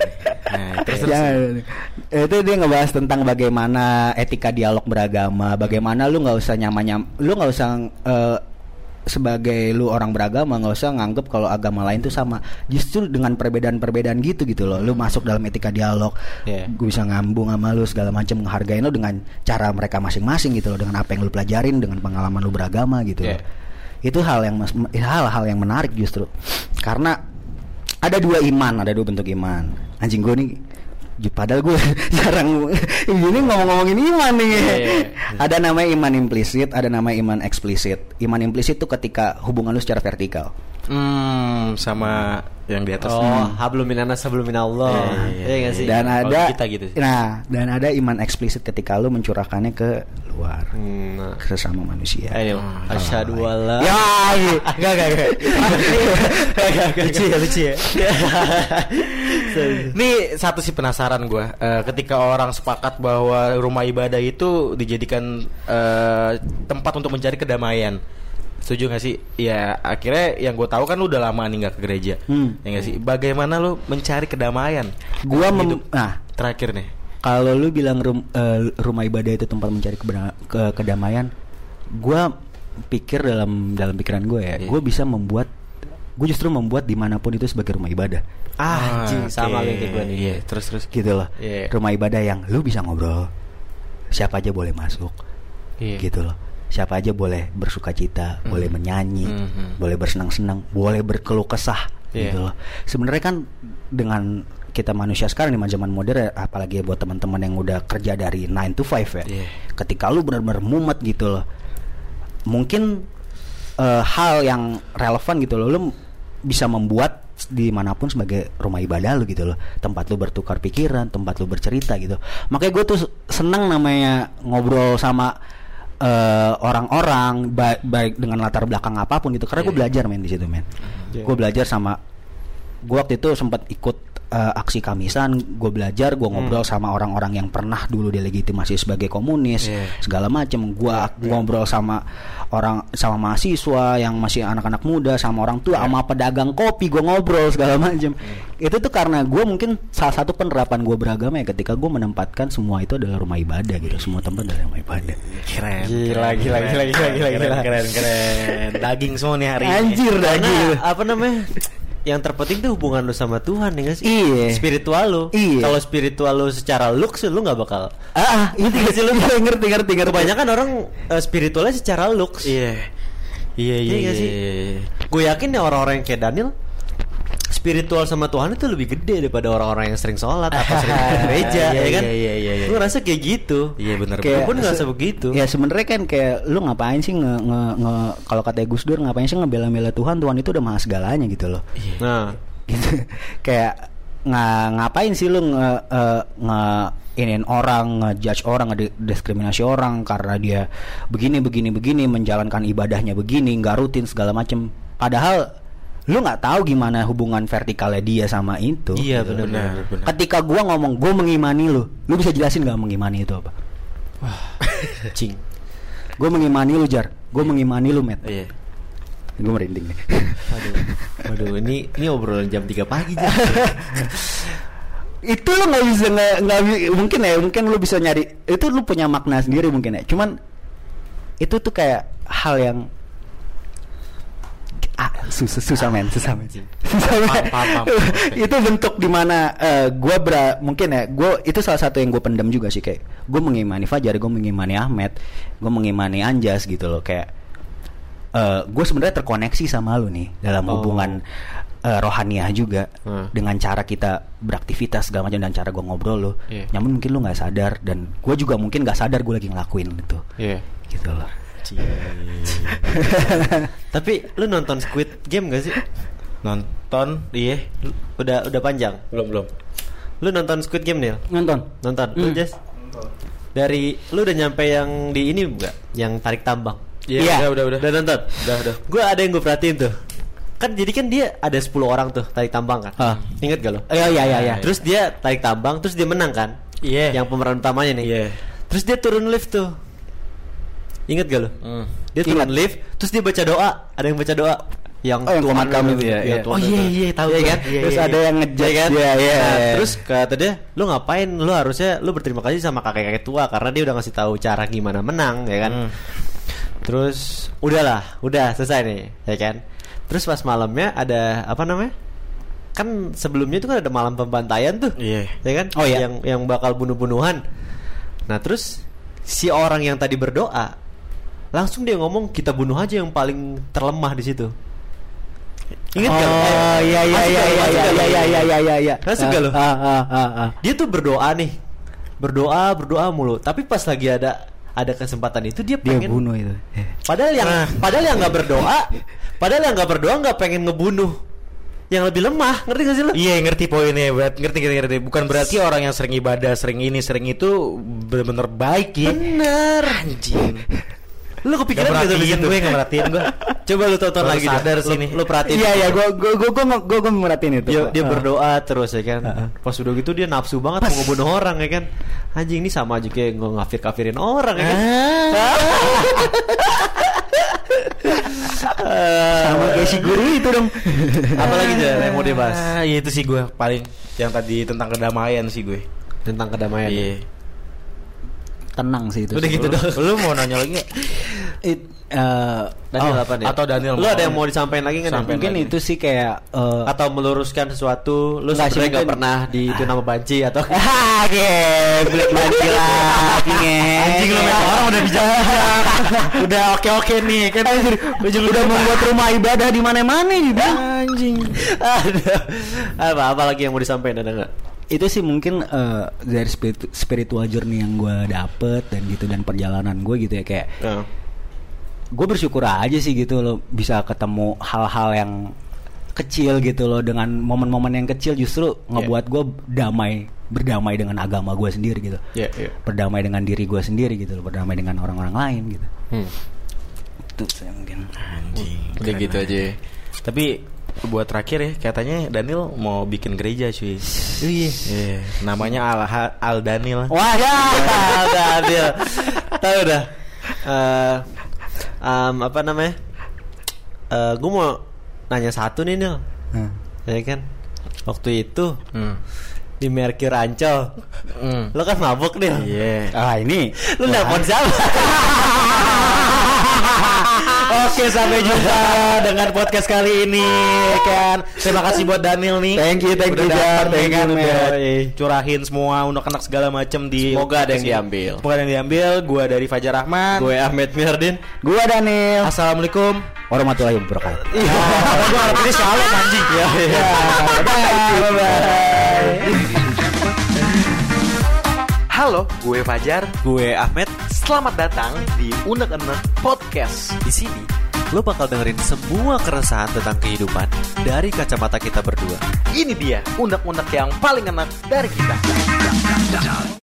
Nah, terus terus. Jangan. Itu dia ngebahas tentang bagaimana etika dialog beragama, bagaimana lu nggak usah nyama-nyam, lu nggak usah eh, sebagai lu orang beragama nggak usah nganggep kalau agama lain tuh sama. Justru dengan perbedaan-perbedaan gitu gitu loh, lu masuk dalam etika dialog, Iya. gue bisa ngambung sama lu segala macam menghargain lu dengan cara mereka masing-masing gitu loh, dengan apa yang lu pelajarin, dengan pengalaman lu beragama gitu Iya. loh. Itu hal yang mas- hal-hal yang menarik justru, karena ada dua iman, ada dua bentuk iman. Anjing gue nih Padahal gue jarang ini ngomong-ngomongin iman nih. Iya, iya. Ada namanya iman implisit, ada namanya iman eksplisit. Iman implisit itu ketika hubungan lu secara vertikal. Hmm, sama yang di atas. Oh, Hmm. hablum minanas hablum minallah. Iya, iya, Iya iya, nggak sih? Dan ada kita gitu sih. Nah, dan ada iman eksplisit ketika lu mencurahkannya ke luar Hmm, nah. ke sesama manusia. Ayo, asyhadu alla. Ya, iya. Enggak, enggak, enggak. Lucu ya, lucu ya. Ini satu sih penasaran gue. ketika orang sepakat bahwa rumah ibadah itu dijadikan eh, tempat untuk mencari kedamaian. Setuju gak sih? Ya akhirnya yang gue tahu kan lu udah lama nih nggak ke gereja. Hmm. Ya gak sih? Bagaimana lu mencari kedamaian? Gua dalam mem- hidup? nah. terakhir nih. Kalau lu bilang rum- eh, rumah ibadah itu tempat mencari ke- kedamaian, gua pikir dalam dalam pikiran gue ya, Iya. gue bisa membuat, gue justru membuat di mana pun itu sebagai rumah ibadah, Ah, anjing, oke. sama kayak gue nih. Iya, terus terus. gitu loh. Iya. Rumah ibadah yang lu bisa ngobrol, siapa aja boleh masuk, Iya. gitu loh. Siapa aja boleh bersuka cita, Hmm. boleh menyanyi, Mhm. boleh bersenang-senang, boleh berkeluh kesah, Iya. gitu loh. Sebenarnya kan dengan kita manusia sekarang di zaman modern, apalagi buat teman-teman yang udah kerja dari 9 to 5 ya, Iya. ketika lu benar-benar mumet gitu loh, mungkin eh, hal yang relevan gitu loh, lu bisa membuat di mana pun sebagai rumah ibadah lu gitu loh tempat lu bertukar pikiran tempat lu bercerita gitu makanya gue tuh seneng namanya ngobrol sama eh, orang-orang ba- baik dengan latar belakang apa pun gitu karena gue Iya. belajar men di situ men Iya. gue belajar sama gue waktu itu sempat ikut eh, aksi kamisan gue belajar gue ngobrol sama orang-orang yang pernah dulu delegitimasi sebagai komunis Iya. segala macam gue ngobrol sama orang sama mahasiswa yang masih anak-anak muda sama orang tua sama pedagang kopi gue ngobrol segala macam itu tuh karena gue mungkin salah satu penerapan gue beragama ya ketika gue menempatkan semua itu adalah rumah ibadah gitu semua tempat adalah rumah ibadah Keren. Gila, keren, gila, keren, gila, gila, keren, gila, keren. Keren, keren. Daging semua nih hari ini. anjir Karena daging apa namanya? Yang terpenting tuh hubungan lu sama Tuhan ya sih? Iya. Spiritual lu. Iya. Kalau spiritual lu secara looks lu nggak bakal. ah ah, itu gak sih lu ngerti ngerti ngerti Kebanyakan orang eh, spiritualnya secara looks. Iya. Iya, iya, Iya iya. sih? iya. Gue yakin ya orang-orang yang kayak Daniel spiritual sama Tuhan itu lebih gede daripada orang-orang yang sering sholat atau sering ke gereja Iya, ya kan? iya, iya, iya, iya. Gue rasa kayak gitu. Iya benar. Benar. pun nggak se- sebegitu. Ya sebenarnya kan kayak lu ngapain sih nge, nge, nge- kalau kata Gus Dur ngapain sih ngebela-bela Tuhan? Tuhan itu udah maha segalanya gitu loh. Iya. Nah, Gitu. kayak nga, ngapain sih lu nge, eh, nge iniin orang, ngejudge orang, ngediskriminasi orang karena dia begini begini begini menjalankan ibadahnya begini, nggak rutin segala macem. Padahal lu nggak tahu gimana hubungan vertikalnya dia sama itu. Iya, gitu. benar. Ketika gua ngomong gua mengimani lu, lu bisa jelasin nggak mengimani itu apa? cing. Gue mengimani lu jar, gue mengimani lu met. Iya. Gue merinding nih. Waduh, waduh ini ini obrolan jam 3 pagi Jan. itu lo nggak bisa nggak mungkin ya mungkin lo bisa nyari itu lo punya makna sendiri mungkin ya cuman itu tuh kayak hal yang ah, susah susah men susah men susah men itu bentuk di mana eh, gue bera mungkin ya gue itu salah satu yang gue pendam juga sih kayak gue mengimani Fajar gue mengimani Ahmed gue mengimani Anjas gitu loh kayak eh gue sebenarnya terkoneksi sama lu nih dalam Oh. hubungan eh, rohaniah juga Hmm. dengan cara kita beraktivitas segala macam dan cara gue ngobrol lo Iya. namun mungkin lu nggak sadar dan gue juga mungkin nggak sadar gue lagi ngelakuin itu Iya. gitu loh Tapi lu nonton Squid Game gak sih? Nonton, iya. Udah udah panjang. Belum belum. Lu nonton Squid Game Nil? nonton Nonton. Lu Hmm. Jas? Dari lu udah nyampe yang di ini enggak? Yang tarik tambang. Iya, udah udah udah. Udah nonton? Udah udah. Gue ada yang gue perhatiin tuh. Kan jadi kan dia ada 10 orang tuh tarik tambang kan. Ah. Ingat gak lo? Iya iya iya iya. Terus dia tarik tambang, terus dia menang kan? Iya. Yang pemeran utamanya nih. Iya. Terus dia turun lift tuh. Ingat gak lo? Hmm. Dia turun Ingat. lift, terus dia baca doa. Ada yang baca doa. Yang Oh, yang komat kami itu ya, iya. Tuhan Oh, iya, iya, tahu Iya kan? Iya, Terus iya, ada iya. yang ngejudge Iya kan? dia, iya, Nah, iya. Terus kata dia, lu ngapain? Lu harusnya lu berterima kasih sama kakek-kakek tua karena dia udah ngasih tahu cara gimana menang, ya kan? Hmm. Terus udahlah, udah selesai nih, ya kan? Terus pas malamnya ada apa namanya? Kan sebelumnya itu kan ada malam pembantaian tuh. Iya. Ya kan? Oh, iya. Yang yang bakal bunuh-bunuhan. Nah, terus si orang yang tadi berdoa langsung dia ngomong kita bunuh aja yang paling terlemah di situ. Ingat oh gak? iya iya iya iya iya iya gak? iya iya iya iya iya. Masuk gak lo? Ah ah ah ah. Dia tuh berdoa nih. Berdoa, berdoa mulu. Tapi pas lagi ada ada kesempatan itu dia Dia pengen bunuh itu. Eh. Padahal yang Nah. padahal yang nggak berdoa, padahal yang nggak berdoa nggak pengen ngebunuh yang lebih lemah, ngerti gak sih lo? Iya ngerti poinnya berat ngerti ngerti ngerti bukan berarti orang yang sering ibadah sering ini sering itu bener-bener baik ya Bener. anjing Lu kepikiran gak perhatiin situ? gue gak perhatiin gue Coba lu tonton lagi sadar Lu- sini. Lu perhatiin. Iya iya gue gue gue gue gue gue merhatiin itu. Dia, dia Ah. berdoa terus ya kan. Pas udah gitu dia nafsu banget mau ngebunuh orang ya kan. Anjing ini sama aja kayak gue ngafir kafirin orang ya kan. Sama kayak si guru itu dong. Apalagi Jar, yang mau dibahas Ah, iya itu sih gue paling yang tadi tentang kedamaian sih gue tentang kedamaian. iya Tenang sih itu. Udah gitu lu, dong. lu mau nanya lagi gak? It, eh, Daniel Oh, apa nih? atau Daniel Lu mau- ada yang mau disampaikan lagi nggak? Mungkin mungkin itu sih kayak eh, atau meluruskan sesuatu lu sebenarnya nggak mungkin- pernah di itu nama banci atau Ah, geblek lagi lagi Anjing lu main orang udah bijak Udah oke-oke nih kan udah membuat rumah ibadah di mana-mana juga. Anjing ada apa apa lagi yang mau disampaikan ada nggak? Itu sih mungkin eh, dari spiritu- spiritual journey yang gue dapet dan gitu dan perjalanan gue gitu ya kayak Nah, gue bersyukur aja sih gitu loh bisa ketemu hal-hal yang kecil gitu loh dengan momen-momen yang kecil justru ngebuat gue damai berdamai dengan agama gue sendiri gitu ya ya. berdamai dengan diri gue sendiri gitu loh berdamai dengan orang-orang lain gitu Hmm. itu saya mungkin Anjing Udah gitu aja. Tapi buat terakhir ya katanya Daniel mau bikin gereja cuy Iya. Iya, namanya Al Al Daniel. wah ya udah adil. Tahu udah. Eh, em, apa namanya? Eh, gue mau nanya satu nih Nil. Hmm. Ya kan? Waktu itu Hmm. di Mercure Ancol. Hmm. Lo kan mabuk nih. Iya. ah ini Lu nelpon siapa? Oke sampai jumpa dengan podcast kali ini ya kan. Terima kasih buat Daniel nih. Thank you, thank Udah you, Jar. ya Thank kan, you, udah curahin semua unek-unek segala macam di Semoga ada yang diambil. Semoga ada yang diambil. Gua dari Fajar Rahman. Gue Ahmed Mirdin. gua Daniel Assalamualaikum. warahmatullahi wabarakatuh Iya. Gua harap ini shalom anjing. Ya. bye bye Halo, gue Fajar. Gue Ahmed. Selamat datang di Unek Unek Podcast. Di sini lo bakal dengerin semua keresahan tentang kehidupan dari kacamata kita berdua. Ini dia unek-unek yang paling enak dari kita.